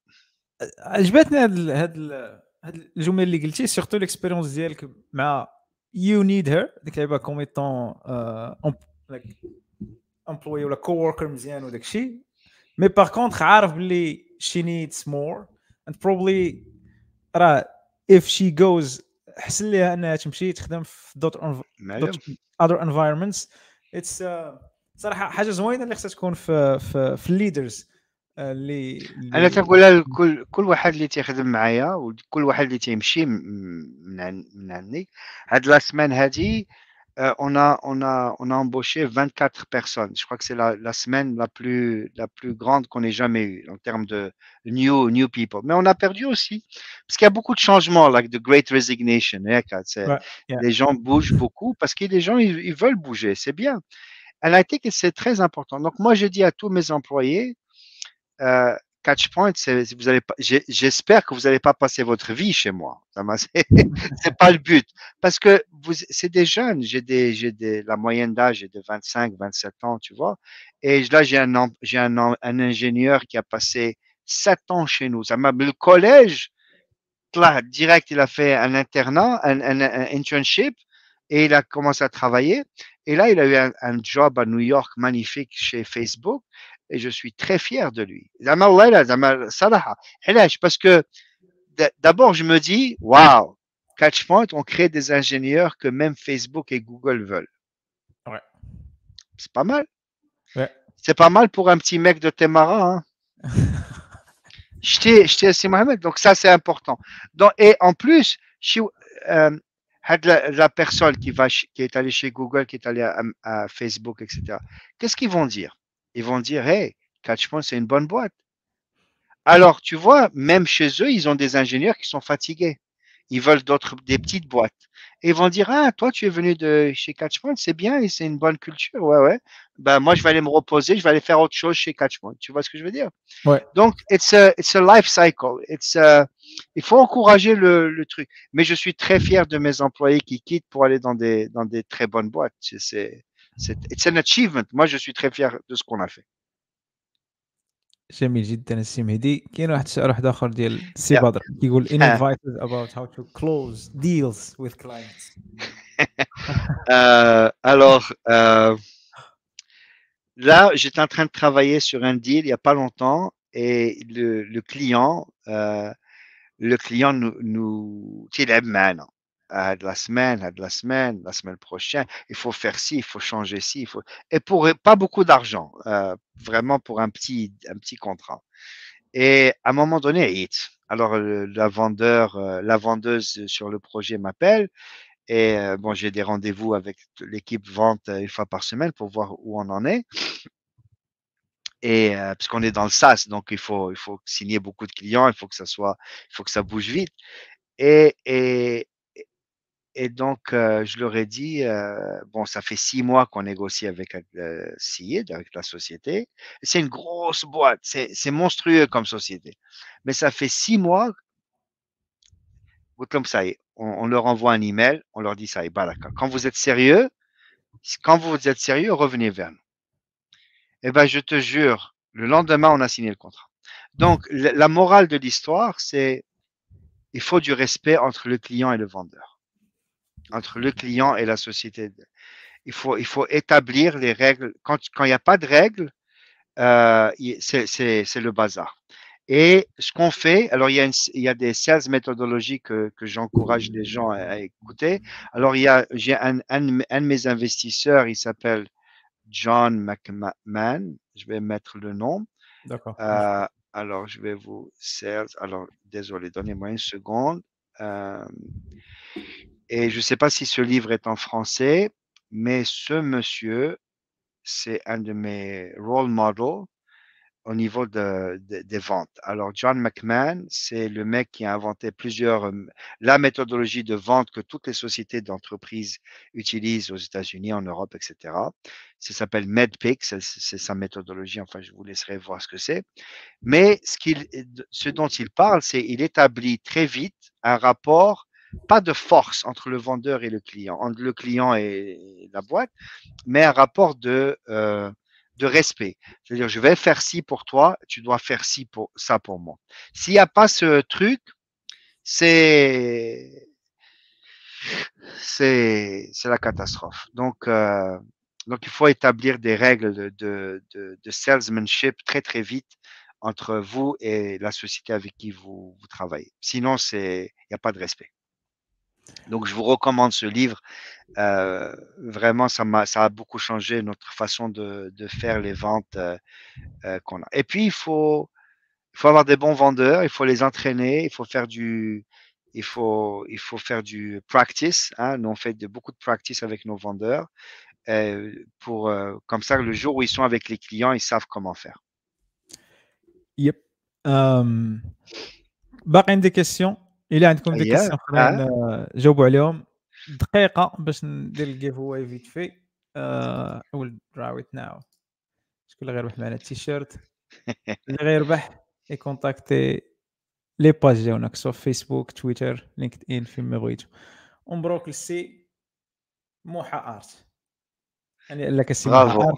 عجبتني هاد ال- هاد ال- هاد الجمل اللي قلتي سيرتو ليكسبيريونس ديالك مع يو نيد هير ديك اللعيبه كوميتون امبلوي ولا كو وركر مزيان وداك الشيء مي باغ كونتخ عارف باللي شي نيدز مور اند بروبلي راه اف شي جوز حسن ليها انها تمشي تخدم في دوت معلم. other environments اتس صراحه حاجه زوينه اللي خصها تكون في في, في الليدرز اللي انا اللي- تنقولها لكل كل واحد اللي تيخدم معايا وكل واحد اللي تيمشي م- من عن- من عندي هاد لا سمان هادي euh, on a on a on a embauché 24 personnes. Je crois que c'est la, la semaine la plus la plus grande qu'on ait jamais eue en termes de new new people. Mais on a perdu aussi parce qu'il y a beaucoup de changements, like the Great Resignation. hein, quand c'est- Ouais, yeah. Les gens bougent beaucoup parce que les gens ils, ils veulent bouger. C'est bien. Que c'est très important. Donc moi je dis à tous mes employés euh, Catchpoint, vous j'espère que vous n'allez pas passer votre vie chez moi. C'est pas le but. Parce que c'est des jeunes. J'ai des, des, la moyenne d'âge est de 25, 27 ans, tu vois. Et là, j'ai un, un, un ingénieur qui a passé 7 ans chez nous. Ça m'a, le collège, là, direct, il a fait un internat, un internship, et il a commencé à travailler. Et là, il a eu un, job à New York magnifique chez Facebook et je suis très fier de lui. Eh ben, parce que d'abord, je me dis, waouh, Catchpoint, on crée des ingénieurs que même Facebook et Google veulent. Ouais. C'est pas mal. Ouais. C'est pas mal pour un petit mec de Témara. Hein. J'étais Mohamed, donc ça c'est important. Donc, et en plus, je, euh, la, la personne qui va qui est allée chez Google qui est allée à, à Facebook etc. Qu'est-ce qu'ils vont dire? Ils vont dire, hey, Catchpoint, c'est une bonne boîte. Alors, tu vois, même chez eux, ils ont des ingénieurs qui sont fatigués. Ils veulent d'autres, des petites boîtes. Et ils vont dire, ah, toi, tu es venu de chez Catchpoint, c'est bien et c'est une bonne culture. Ouais, ouais. Ben, moi, je vais aller me reposer, je vais aller faire autre chose chez Catchpoint. Tu vois ce que je veux dire? Ouais. Donc, it's a, it's a life cycle. It's a- il faut encourager le, le truc. Mais je suis très fier de mes employés qui quittent pour aller dans des, dans des très bonnes boîtes. C'est, c'est, c'est, it's an achievement. Moi, je suis très fier de ce qu'on a fait. جميل جدا السي مهدي كاين واحد الشعر واحد اخر ديال السي Yeah. بدر كيقول in Ah. advices about how to close deals with clients Euh, alors, euh, là, j'étais en train de travailler sur un deal il n'y a pas longtemps et le, le client, euh, le client nous, nous maintenant. Ah, de la semaine, ah, de la semaine, la semaine prochaine, il faut faire ci, il faut changer ci, il faut et pour pas beaucoup d'argent, euh, vraiment pour un petit un petit contrat. Et à un moment donné, hit. Alors la vendeur, euh, la vendeuse sur le projet m'appelle et euh, bon, j'ai des rendez-vous avec l'équipe vente une fois par semaine pour voir où on en est. Et euh, parce qu'on est dans le SaaS, donc il faut, il faut signer beaucoup de clients, il faut que ça soit, il faut que ça bouge vite. Et, et, et donc, euh, je leur ai dit, euh, bon, ça fait six mois qu'on négocie avec euh, avec la société. C'est une grosse boîte, c'est monstrueux comme société. Mais ça fait six mois, comme ça on, leur envoie un email, on leur dit ça bah, d'accord. Quand vous êtes sérieux, quand vous êtes sérieux, revenez vers nous. Eh ben, je te jure, le lendemain, on a signé le contrat. Donc, la morale de l'histoire, c'est il faut du respect entre le client et le vendeur, entre le client et la société. Il faut, il faut établir les règles. Quand quand il n'y a pas de règles, euh, c'est le bazar. Et ce qu'on fait, alors il y, a il y a des sales méthodologies que, que j'encourage les gens à, écouter. Alors il y a, j'ai un, un de mes investisseurs, il s'appelle John McMahon. Je vais mettre le nom. d'accord Euh, alors, je vais vous sales. Alors, désolé, donnez-moi une seconde. Euh, et je ne sais pas si ce livre est en français, mais ce monsieur, c'est un de mes role models au niveau de, de- des ventes. Alors, John McMahon, c'est le mec qui a inventé plusieurs, euh, la méthodologie de vente que toutes les sociétés d'entreprise utilisent aux États-Unis, en Europe, etc. Ça s'appelle MedPick, c'est sa méthodologie. Enfin, je vous laisserai voir ce que c'est. Mais ce dont il parle, c'est il établit très vite un rapport, pas de force entre le vendeur et le client, entre le client et la boîte, mais un rapport de, euh, de respect. C'est-à-dire, je vais faire ci pour toi, tu dois faire ci pour ça pour moi. S'il n'y a pas ce truc, c'est c'est la catastrophe. Donc euh, donc il faut établir des règles de, de, de, de salesmanship très très vite entre vous et la société avec qui vous, vous travaillez. Sinon, c'est il n'y a pas de respect. Donc, je vous recommande ce livre. Euh, vraiment, ça, a, ça a beaucoup changé notre façon de, faire les ventes euh, euh, qu'on a. Et puis, il faut, il faut avoir des bons vendeurs, il faut les entraîner, il faut faire du, il faut, il faut faire du practice. Hein. Nous, on fait beaucoup de practice avec nos vendeurs. pour, comme ça, le jour où ils sont avec les clients, ils savent comment faire. Yep. Um, des questions? الا عندكم دي. كيسيون اخرين آه، جاوبوا عليهم. دقيقة باش ندير الجيف هواي فيت في. آه، ويل دراو ات ناو. شكون اللي غيربح معنا؟ التيشيرت. اللي غيربح يكونتاكتي لي باج ديالنا سواء فيسبوك تويتر لينكد ان فين ما بغيتو ومبروك للسي موحى آرت. يعني لك السي موحى. آرت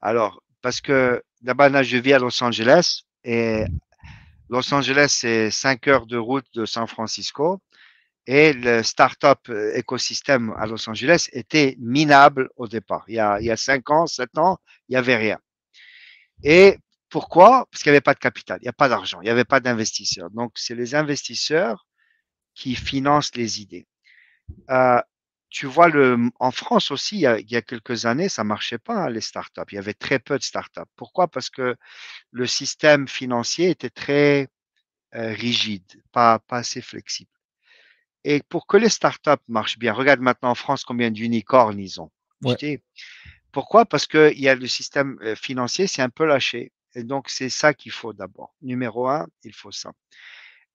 Alors, parce que d'abord, là, je vis à Los Angeles et Los Angeles, c'est 5 heures de route de San Francisco et le startup euh, écosystème à Los Angeles était minable au départ. Il y a, il y a 5 ans, 7 ans, il n'y avait rien. Et pourquoi? Parce qu'il n'y avait pas de capital, il n'y a pas d'argent, il n'y avait pas d'investisseurs. Donc, c'est les investisseurs qui financent les idées. Euh, tu vois, le, en France aussi, il y, a, il y a quelques années, ça marchait pas, hein, les startups. Il y avait très peu de startups. Pourquoi? Parce que le système financier était très euh, rigide, pas, pas assez flexible. Et pour que les startups marchent bien, regarde maintenant en France combien d'unicornes ils ont. Ouais. Pourquoi? Parce qu'il y a le système euh, financier, c'est un peu lâché. Et donc, c'est ça qu'il faut d'abord. Numéro un, il faut ça.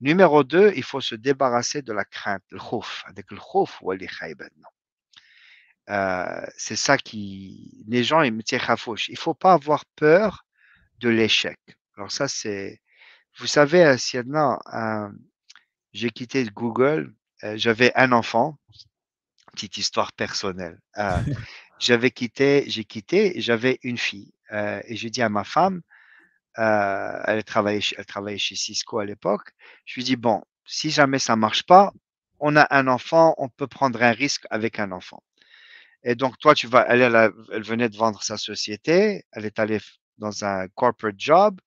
Numéro deux, il faut se débarrasser de la crainte, le khouf. Avec le khouf, ou les euh, c'est ça qui. Les gens, ils me tirent à fauche. Il faut pas avoir peur de l'échec. Alors, ça, c'est. Vous savez, Sienna, euh, j'ai quitté Google, euh, j'avais un enfant, petite histoire personnelle. Euh, j'avais quitté, j'ai quitté, j'avais une fille. Et j'ai dit à ma femme, euh, elle, travaillait, elle travaillait chez Cisco à l'époque. Je lui dis, bon, si jamais ça marche pas, on a un enfant, on peut prendre un risque avec un enfant. Et donc, toi, tu vas aller, elle, elle venait de vendre sa société, elle est allée dans un corporate job,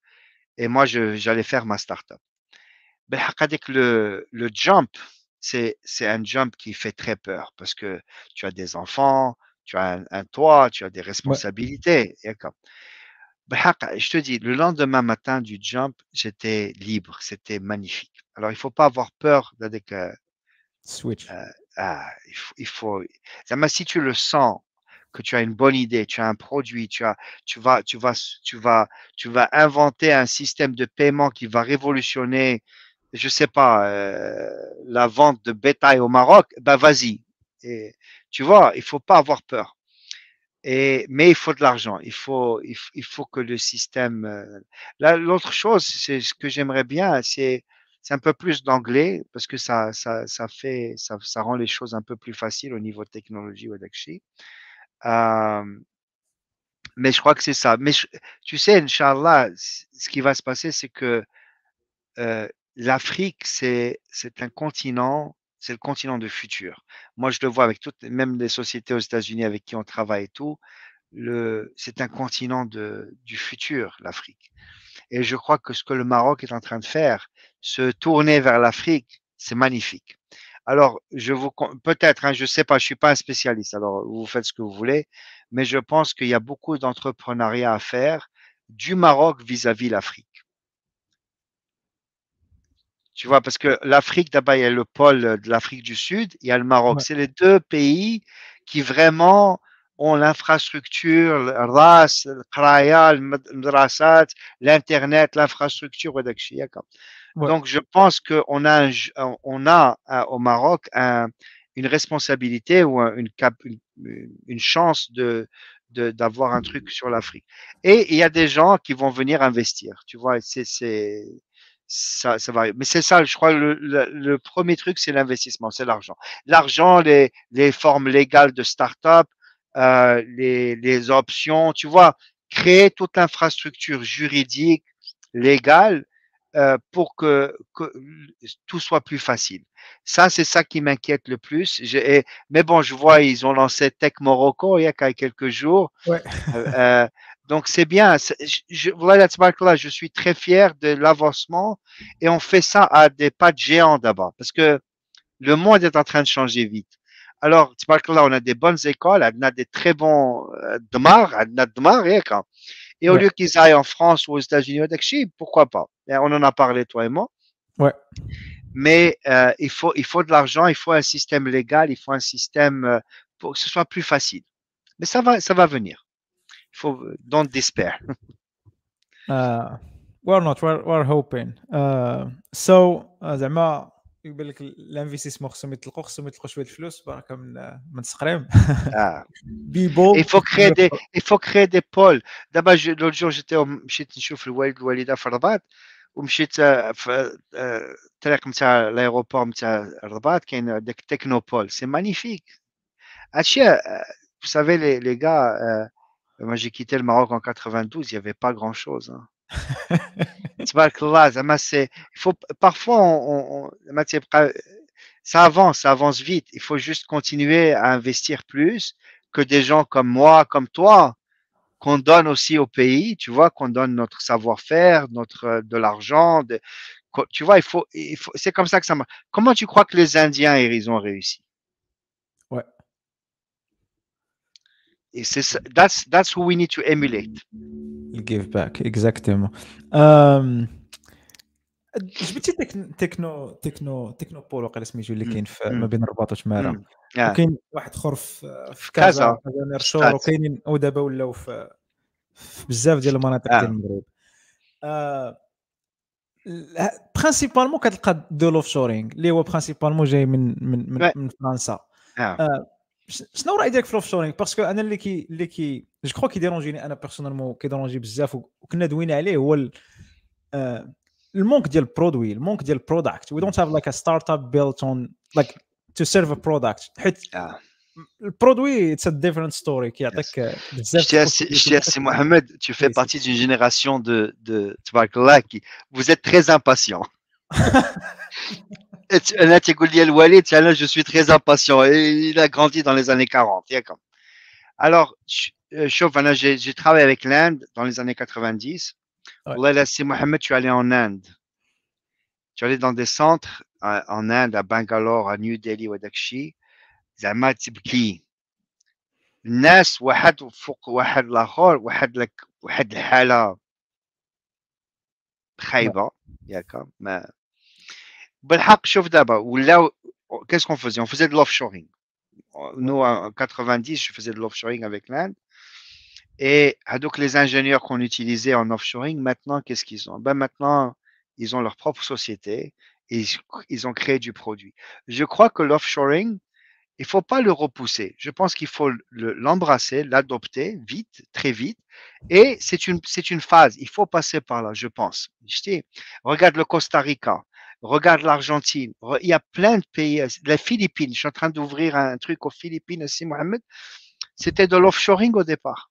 et moi, j'allais faire ma startup. Ben, le, le jump, c'est un jump qui fait très peur parce que tu as des enfants, tu as un, toit, tu as des responsabilités je te dis, le lendemain matin du jump, j'étais libre, c'était magnifique. Alors, il ne faut pas avoir peur dès. Switch. Euh, ah, il faut. Il faut si tu le sens, que tu as une bonne idée, tu as un produit, tu, as, tu, vas, tu, vas, tu, vas, tu vas inventer un système de paiement qui va révolutionner, je ne sais pas, euh, la vente de bétail au Maroc, ben vas-y. Et, tu vois, il ne faut pas avoir peur. Mais il faut de l'argent. Il faut, que le système. euh, l'autre chose, c'est ce que j'aimerais bien, c'est, un peu plus d'anglais parce que ça, rend les choses un peu plus faciles au niveau technologie ou d'Akshi. Mais je crois que c'est ça. Mais tu sais, Inch'Allah, ce qui va se passer, c'est que euh, l'Afrique, c'est un continent, c'est le continent du futur. Moi, je le vois avec toutes, même les sociétés aux États-Unis avec qui on travaille et tout, c'est un continent du futur, l'Afrique. Et je crois que ce que le Maroc est en train de faire, se tourner vers l'Afrique, c'est magnifique. Alors, je vous, peut-être, hein, je sais pas, je suis pas un spécialiste, alors vous faites ce que vous voulez, mais je pense qu'il y a beaucoup d'entrepreneuriat à faire du Maroc vis-à-vis l'Afrique. Tu vois, parce que l'Afrique, d'abord, il y a le pôle de l'Afrique du Sud, il y a le Maroc. C'est les deux pays qui vraiment ont l'infrastructure, le RAS, le Qraya, le Madrasat, l'Internet, l'infrastructure. Ouais. Donc, je pense qu'on a, on a hein, au Maroc une responsabilité ou une, une, une chance de, d'avoir un truc sur l'Afrique. Et il y a des gens qui vont venir investir, tu vois, c'est, ça, ça va. Mais c'est ça, je crois, le, le, le premier truc, c'est l'investissement, c'est l'argent. L'argent, les, les formes légales de start-up, euh, les, les options, tu vois, créer toute l'infrastructure juridique, légale, euh, pour que, que tout soit plus facile. Ça, c'est ça qui m'inquiète le plus. Et- mais bon, je vois, ils ont lancé Tech Morocco il y a quelques jours. Ouais. Euh, donc, c'est bien. Je, je, voilà, tabarakallah, je suis très fier de l'avancement et on fait ça à des pas de géants d'abord parce que le monde est en train de changer vite. Alors, tabarakallah, on a des bonnes écoles, on a des très bons euh, dmar, on a dmar, et quand- et au Ouais. lieu qu'ils aillent en France ou aux États-Unis, ou d'Akshi, pourquoi pas? Et On en a parlé, toi et moi. Ouais. Mais euh, il, faut, il faut de l'argent, il faut un système légal, il faut un système euh, pour que ce soit plus facile. Mais ça va, ça va venir Il faut, don't despair. Uh, we're not we're, we're hoping uh, so uh, زعما يقول لك الانفستيسمون خصهم يطلقوا خصهم يطلقوا شويه الفلوس بركه من من السقريم Ah. بي بولد Il faut créer des, il faut créer des pôles. D'abord, je- l'autre jour, j'étais au- مشيت نشوف الوالد والوالده في الرباط ومشيت آه، في آه، الطريق نتاع الايروبور نتاع الرباط كاين ديك تكنوبول سي مانيفيك هادشي آه، vous savez les, les gars euh, euh, moi, j'ai quitté le Maroc en 92, il n'y avait pas grand-chose. Hein. il faut, parfois, on, on, ça avance, ça avance vite. Il faut juste continuer à investir plus que des gens comme moi, comme toi, qu'on donne aussi au pays, tu vois, qu'on donne notre savoir-faire, notre euh, de l'argent, tu vois, il faut, il faut c'est comme ça que ça marche. Comment tu crois que les Indiens ils ont réussi? Et c'est ça, that's that's who we need to emulate. الجيف باك اكزاكتومون um, جبتي تكن- تكنو تكنو تكنو بول وقيلا سميتو اللي. كاين. ما بين الرباط. آه. وكاين واحد آخر في في كازا. نيرشور. وكاينين ودابا ولاو في بزاف ديال المناطق آه. ديال المغرب برينسيبالمون كتلقى دو لوف شورينغ اللي هو برينسيبالمون جاي من من من, من فرنسا آه. شنو راي ديالك في لوف شورينغ باسكو انا اللي كي اللي كي جو كخوا كيديرونجيني انا بيرسونيلمون كيديرونجي بزاف وكنا دوينا عليه هو المونك ديال البرودوي المونك ديال البرودكت وي دونت هاف لايك ا ستارت اب بيلت اون لايك تو سيرف ا برودكت حيت البرودوي اتس ا ديفرنت ستوري كيعطيك بزاف شتي سي محمد tu fais partie d'une génération de de تبارك الله qui vous êtes très impatient انا تيقول لي الوالد انا je suis très impatient et il a grandi dans les années 40 d'accord alors شوف انا j'ai travaillé avec l'Inde dans les années 90 والله là c'est Mohamed tu es allé en Inde tu es allé dans des centres en Inde à Bangalore à New Delhi وداك الشيء زعما تبكي الناس واحد فوق واحد الاخر واحد لك واحد الحاله خايبه ياك ما بالحق شوف دابا ولاو qu'est-ce qu'on faisait on faisait de l'offshoring nous en 90 je faisais de l'offshoring avec l'Inde et donc les ingénieurs qu'on utilisait en offshoring maintenant qu'est-ce qu'ils ont ben maintenant ils ont leur propre société et ils ont créé du produit je crois que l'offshoring il faut pas le repousser. Je pense qu'il faut l'embrasser, l'adopter vite, très vite. Et c'est une, c'est une phase. Il faut passer par là, je pense. regarde le Costa Rica, regarde l'Argentine. Il y a plein de pays. Les Philippines. Je suis en train d'ouvrir un truc aux Philippines aussi, Mohamed. C'était de l'offshoring au départ.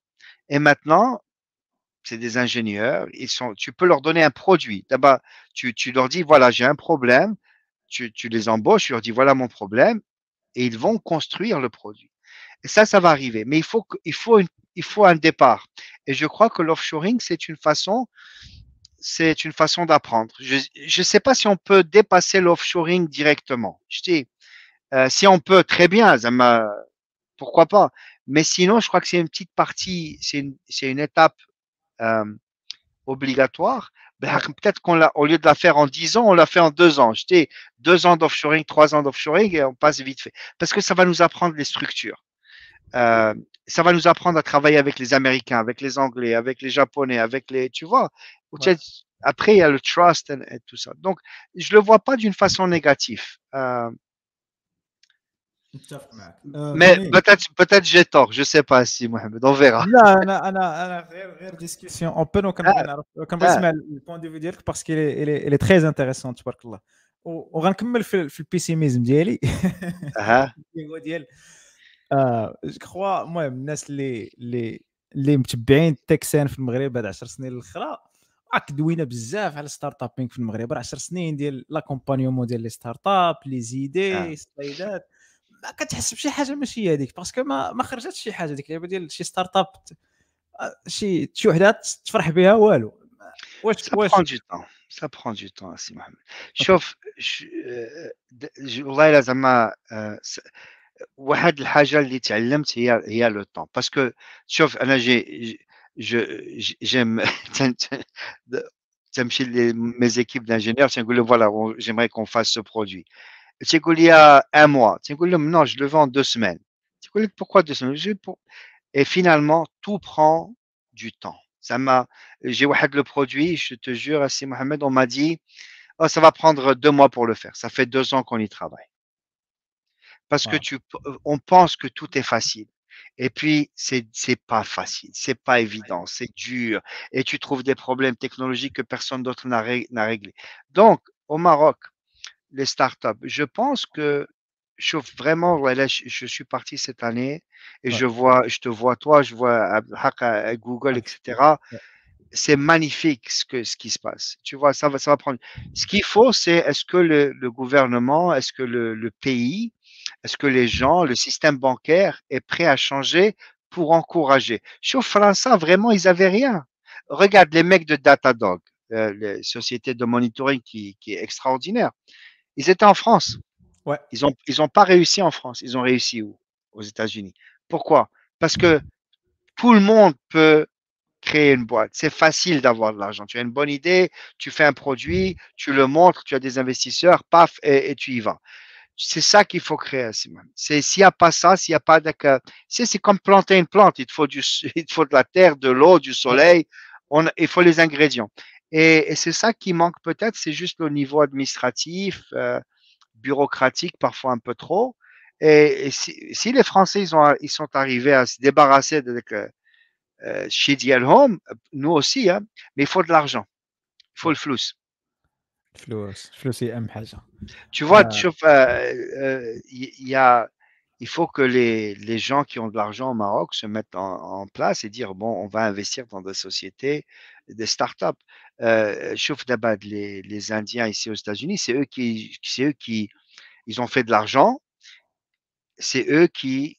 Et maintenant, c'est des ingénieurs. Ils sont, tu peux leur donner un produit. D'abord, tu, tu leur dis, voilà, j'ai un problème. Tu, tu les embauches, tu leur dis, voilà mon problème et ils vont construire le produit. Et ça, ça va arriver. Mais il faut, faut, une, il faut un départ. Et je crois que l'offshoring, c'est une façon, c'est une façon d'apprendre. Je ne sais pas si on peut dépasser l'offshoring directement. Je dis, euh, si on peut, très bien, ça pourquoi pas. Mais sinon, je crois que c'est une petite partie, c'est une, une étape euh, obligatoire ben, peut-être qu'on l'a, au lieu de la faire en 10 ans, on l'a fait en 2 ans. J'étais deux ans d'offshoring, trois ans d'offshoring et on passe vite fait. Parce que ça va nous apprendre les structures. Euh, ça va nous apprendre à travailler avec les Américains, avec les Anglais, avec les Japonais, avec les, tu vois. Après, il y a le trust et, tout ça. Donc, je le vois pas d'une façon négative. Euh, mais peut-être peut-être j'ai tort, je sais pas si Mohamed, on verra. لا انا انا انا غير غير ديسكسيون اوبن وكنبغي نعرف كنبغي نسمع البوان دي في ديالك باسكو الي الي تري انتريسون تبارك الله وغنكمل في, في البيسيميزم ديالي اها ديال جو كخوا المهم الناس اللي اللي اللي متبعين التكسان في المغرب هاد 10 سنين الاخرى راك دوينا بزاف على ستارت ابينغ في المغرب. 10 سنين ديال لاكومبانيومون ديال لي ستارت اب لي زيدي سلايدات ما كتحس بشي حاجة ماشي هذيك باسكو ما ما خرجتش شي حاجة ديك اللعبه ديال شي ستارت اب شي شي وحدات تفرح بها والو. واش واش؟ سا برون دو طون سي محمد شوف والله إلا زعما واحد الحاجه اللي تعلمت هي هي لو طون باسكو شوف انا جي جيم تمشي لي équipes d'ingénieurs تنقول لهم voilà j'aimerais qu'on fasse ce produit tu il y a un mois. Tu non, je le vends en deux semaines. Tu pourquoi deux semaines Et finalement, tout prend du temps. Ça m'a, j'ai le produit, je te jure, Assis Mohamed, on m'a dit, oh, ça va prendre deux mois pour le faire. Ça fait deux ans qu'on y travaille. Parce que tu, on pense que tout est facile. Et puis, c'est, c'est pas facile, c'est pas évident, c'est dur. Et tu trouves des problèmes technologiques que personne d'autre n'a, n'a réglé. Donc, au Maroc, les startups. Je pense que je vraiment, voilà, je, suis parti cette année et je vois, je te vois toi, je vois Google, etc. C'est magnifique ce, que, ce qui se passe. Tu vois, ça va, ça va prendre. Ce qu'il faut, c'est est-ce que le, gouvernement, est-ce que le, pays, est-ce que les gens, le système bancaire est prêt à changer pour encourager? Chez France, vraiment, ils n'avaient rien. Regarde les mecs de Datadog, euh, les sociétés de monitoring qui, qui est extraordinaire. Ils étaient en France. Ouais. Ils n'ont ils ont pas réussi en France. Ils ont réussi où? Aux États-Unis. Pourquoi? Parce que tout le monde peut créer une boîte. C'est facile d'avoir de l'argent. Tu as une bonne idée, tu fais un produit, tu le montres, tu as des investisseurs, paf, et, tu y vas. C'est ça qu'il faut créer, Simon. C'est s'il n'y a pas ça, s'il n'y a pas de, c'est comme planter une plante. Il faut du, il faut de la terre, de l'eau, du soleil. On, il faut les ingrédients. Et, et c'est ça qui manque peut-être, c'est juste le niveau administratif, euh, bureaucratique, parfois un peu trop. Et, et si, si, les Français ils, ont, ils sont arrivés à se débarrasser de euh, chez Home, nous aussi, hein, mais il faut de l'argent, il faut le flou فلوس فلوس هي اهم حاجه Tu vois, tu chauffes, euh, euh, il y a, il faut que les, les gens qui ont de l'argent au Maroc se mettent en, en place et dire bon, on va investir dans des sociétés, des startups. Euh, chauffe d'abord les, les Indiens ici aux États-Unis, c'est eux qui, c'est eux qui, ils ont fait de l'argent. C'est eux qui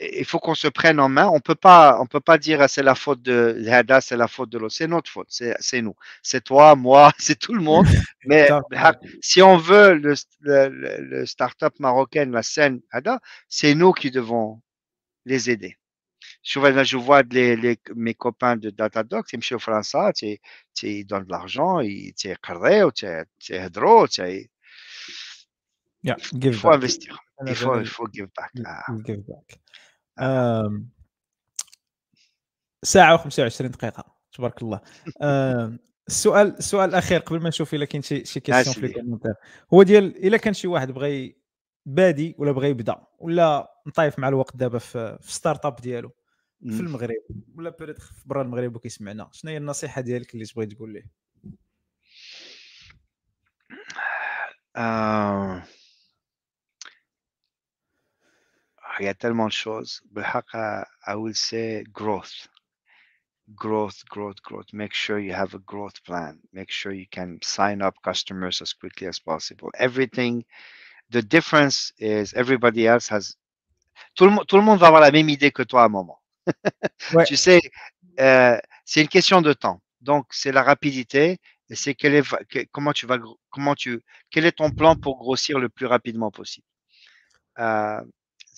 il faut qu'on se prenne en main. On peut pas, on peut pas dire c'est la faute de Hada, c'est la faute de l'autre. C'est notre faute, c'est nous, c'est toi, moi, c'est tout le monde. Mais bah, si on veut le, le, start-up marocaine, la scène Hada, c'est nous qui devons les aider. Je vois les, les, mes copains de Datadoc, c'est Monsieur François, ils donnent de l'argent, ils carré, ils drôle, il faut investir. Il faut, il give back. Ah. Give back. آم، ساعة و25 دقيقة تبارك الله السؤال السؤال الأخير قبل ما نشوف إلا كاين شي شي كيسيون في. كومونتير هو ديال إلا كان شي واحد بغى بادي ولا بغى يبدأ ولا نطايف مع الوقت دابا في ستارت اب ديالو في. المغرب ولا بيريتر في برا المغرب وكيسمعنا شنو هي النصيحة ديالك اللي تبغي تقول ليه Euh, il y a tellement de choses. I will say growth. Growth, growth, growth. Make sure you have a growth plan. Make sure you can sign up customers as quickly as possible. Everything, the difference is everybody else has. Tout le, tout monde va avoir la même idée que toi à un moment. Tu sais, euh, c'est une question de temps. Donc, c'est la rapidité et c'est quel est, comment tu vas, comment tu, quel est ton plan pour grossir le plus rapidement possible. Euh,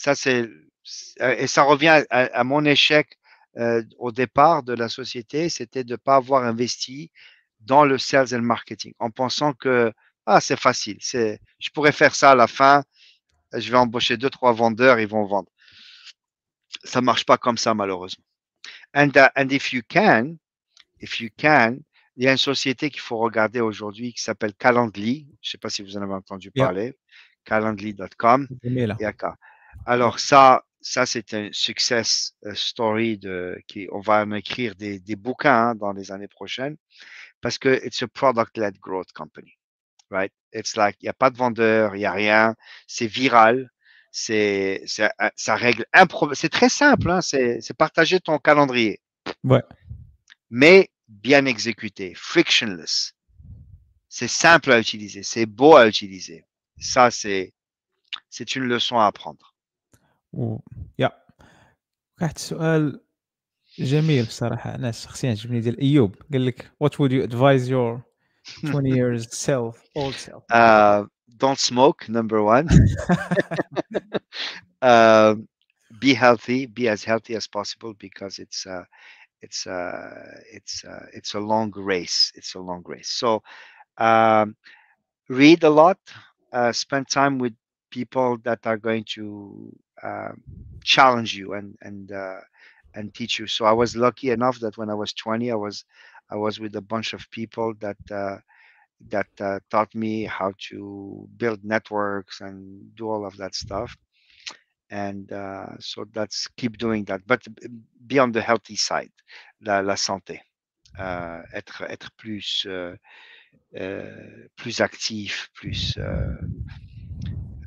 ça, c'est, c'est- et ça revient à, mon échec euh, au départ de la société, c'était de ne pas avoir investi dans le sales and marketing en pensant que ah, c'est facile, c'est, je pourrais faire ça à la fin, je vais embaucher deux, trois vendeurs, ils vont vendre. Ça marche pas comme ça, malheureusement. And, uh, and if you can, if you can, il y a une société qu'il faut regarder aujourd'hui qui s'appelle Calendly. Je sais pas si vous en avez entendu Yeah. parler. Calendly.com. Alors ça, ça c'est un success euh, story de qui on va en écrire des, bouquins hein, dans les années prochaines parce que it's a product-led growth company, right? It's like il n'y a pas de vendeur, il n'y a rien, c'est viral, c'est ça règle un problème. C'est très simple, hein, c'est partager ton calendrier. Ouais. Mais bien exécuté, frictionless. C'est simple à utiliser, c'est beau à utiliser. Ça, c'est une leçon à apprendre. و... يا واحد السؤال جميل بصراحه انا شخصيا عجبني ديال ايوب قال لك what would you advise your 20 years self old self Uh, don't smoke, number one. um, be healthy, be as healthy as possible because it's uh, it's uh, it's uh, it's a long race. It's a long race. So um, read a lot, uh, spend time with people that are going to um, challenge you and and uh, and teach you. So I was lucky enough that when I was 20, I was I was with a bunch of people that uh, that uh, taught me how to build networks and do all of that stuff. And uh, so that's keep doing that, but be on the healthy side, la, la santé, Euh, être être plus euh, euh, plus actif, plus euh,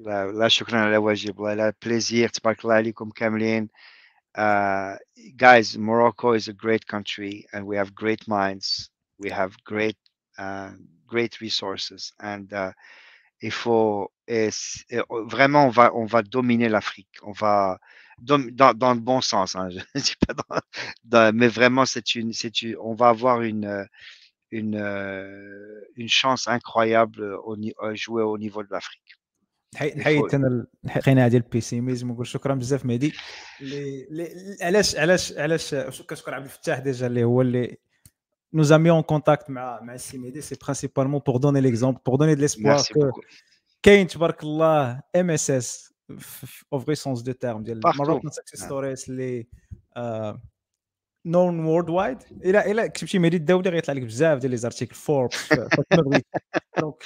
لا, لا شكرا على واجب والله لا بليزير تبارك الله عليكم كاملين uh, guys, Morocco is a great country, and we have great minds. We have great, uh, great resources, and uh, il faut et, et vraiment on va on va dominer l'Afrique. On va dans, dans, le bon sens, hein, je dis pas dans, dans, mais vraiment c'est une c'est une, on va avoir une une une chance incroyable au jouer au niveau de l'Afrique. نحيد انا القناعه ديال البيسيميزم ونقول شكرا بزاف مهدي علاش علاش علاش كنشكر عبد الفتاح ديجا اللي هو اللي nous a mis en contact مع مع السي مهدي سي برينسيبالمون بور دوني ليكزومبل بور دوني دو ليسبوار كاين تبارك الله ام اس اس او فري سونس دو تيرم ديال مروكان سكسيس ستوريز اللي نون وورد وايد الا الا كتبتي مهدي الدولي غيطلع لك بزاف ديال لي زارتيكل فوربس دونك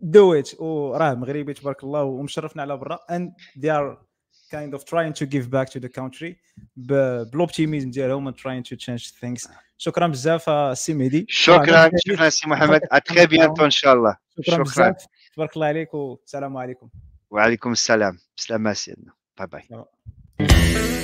دو ات وراه مغربي تبارك الله ومشرفنا على برا. اند دي ار kind of trying to give back to the country. بالاوبتيميزم ديالهم and trying to change things. شكرا بزاف سي مهدي. شكرا شكرا سي محمد. اتري بيانتو ان شاء الله شكرا بزاف. تبارك الله عليك والسلام عليكم. وعليكم السلام. سلامة سيدنا. باي باي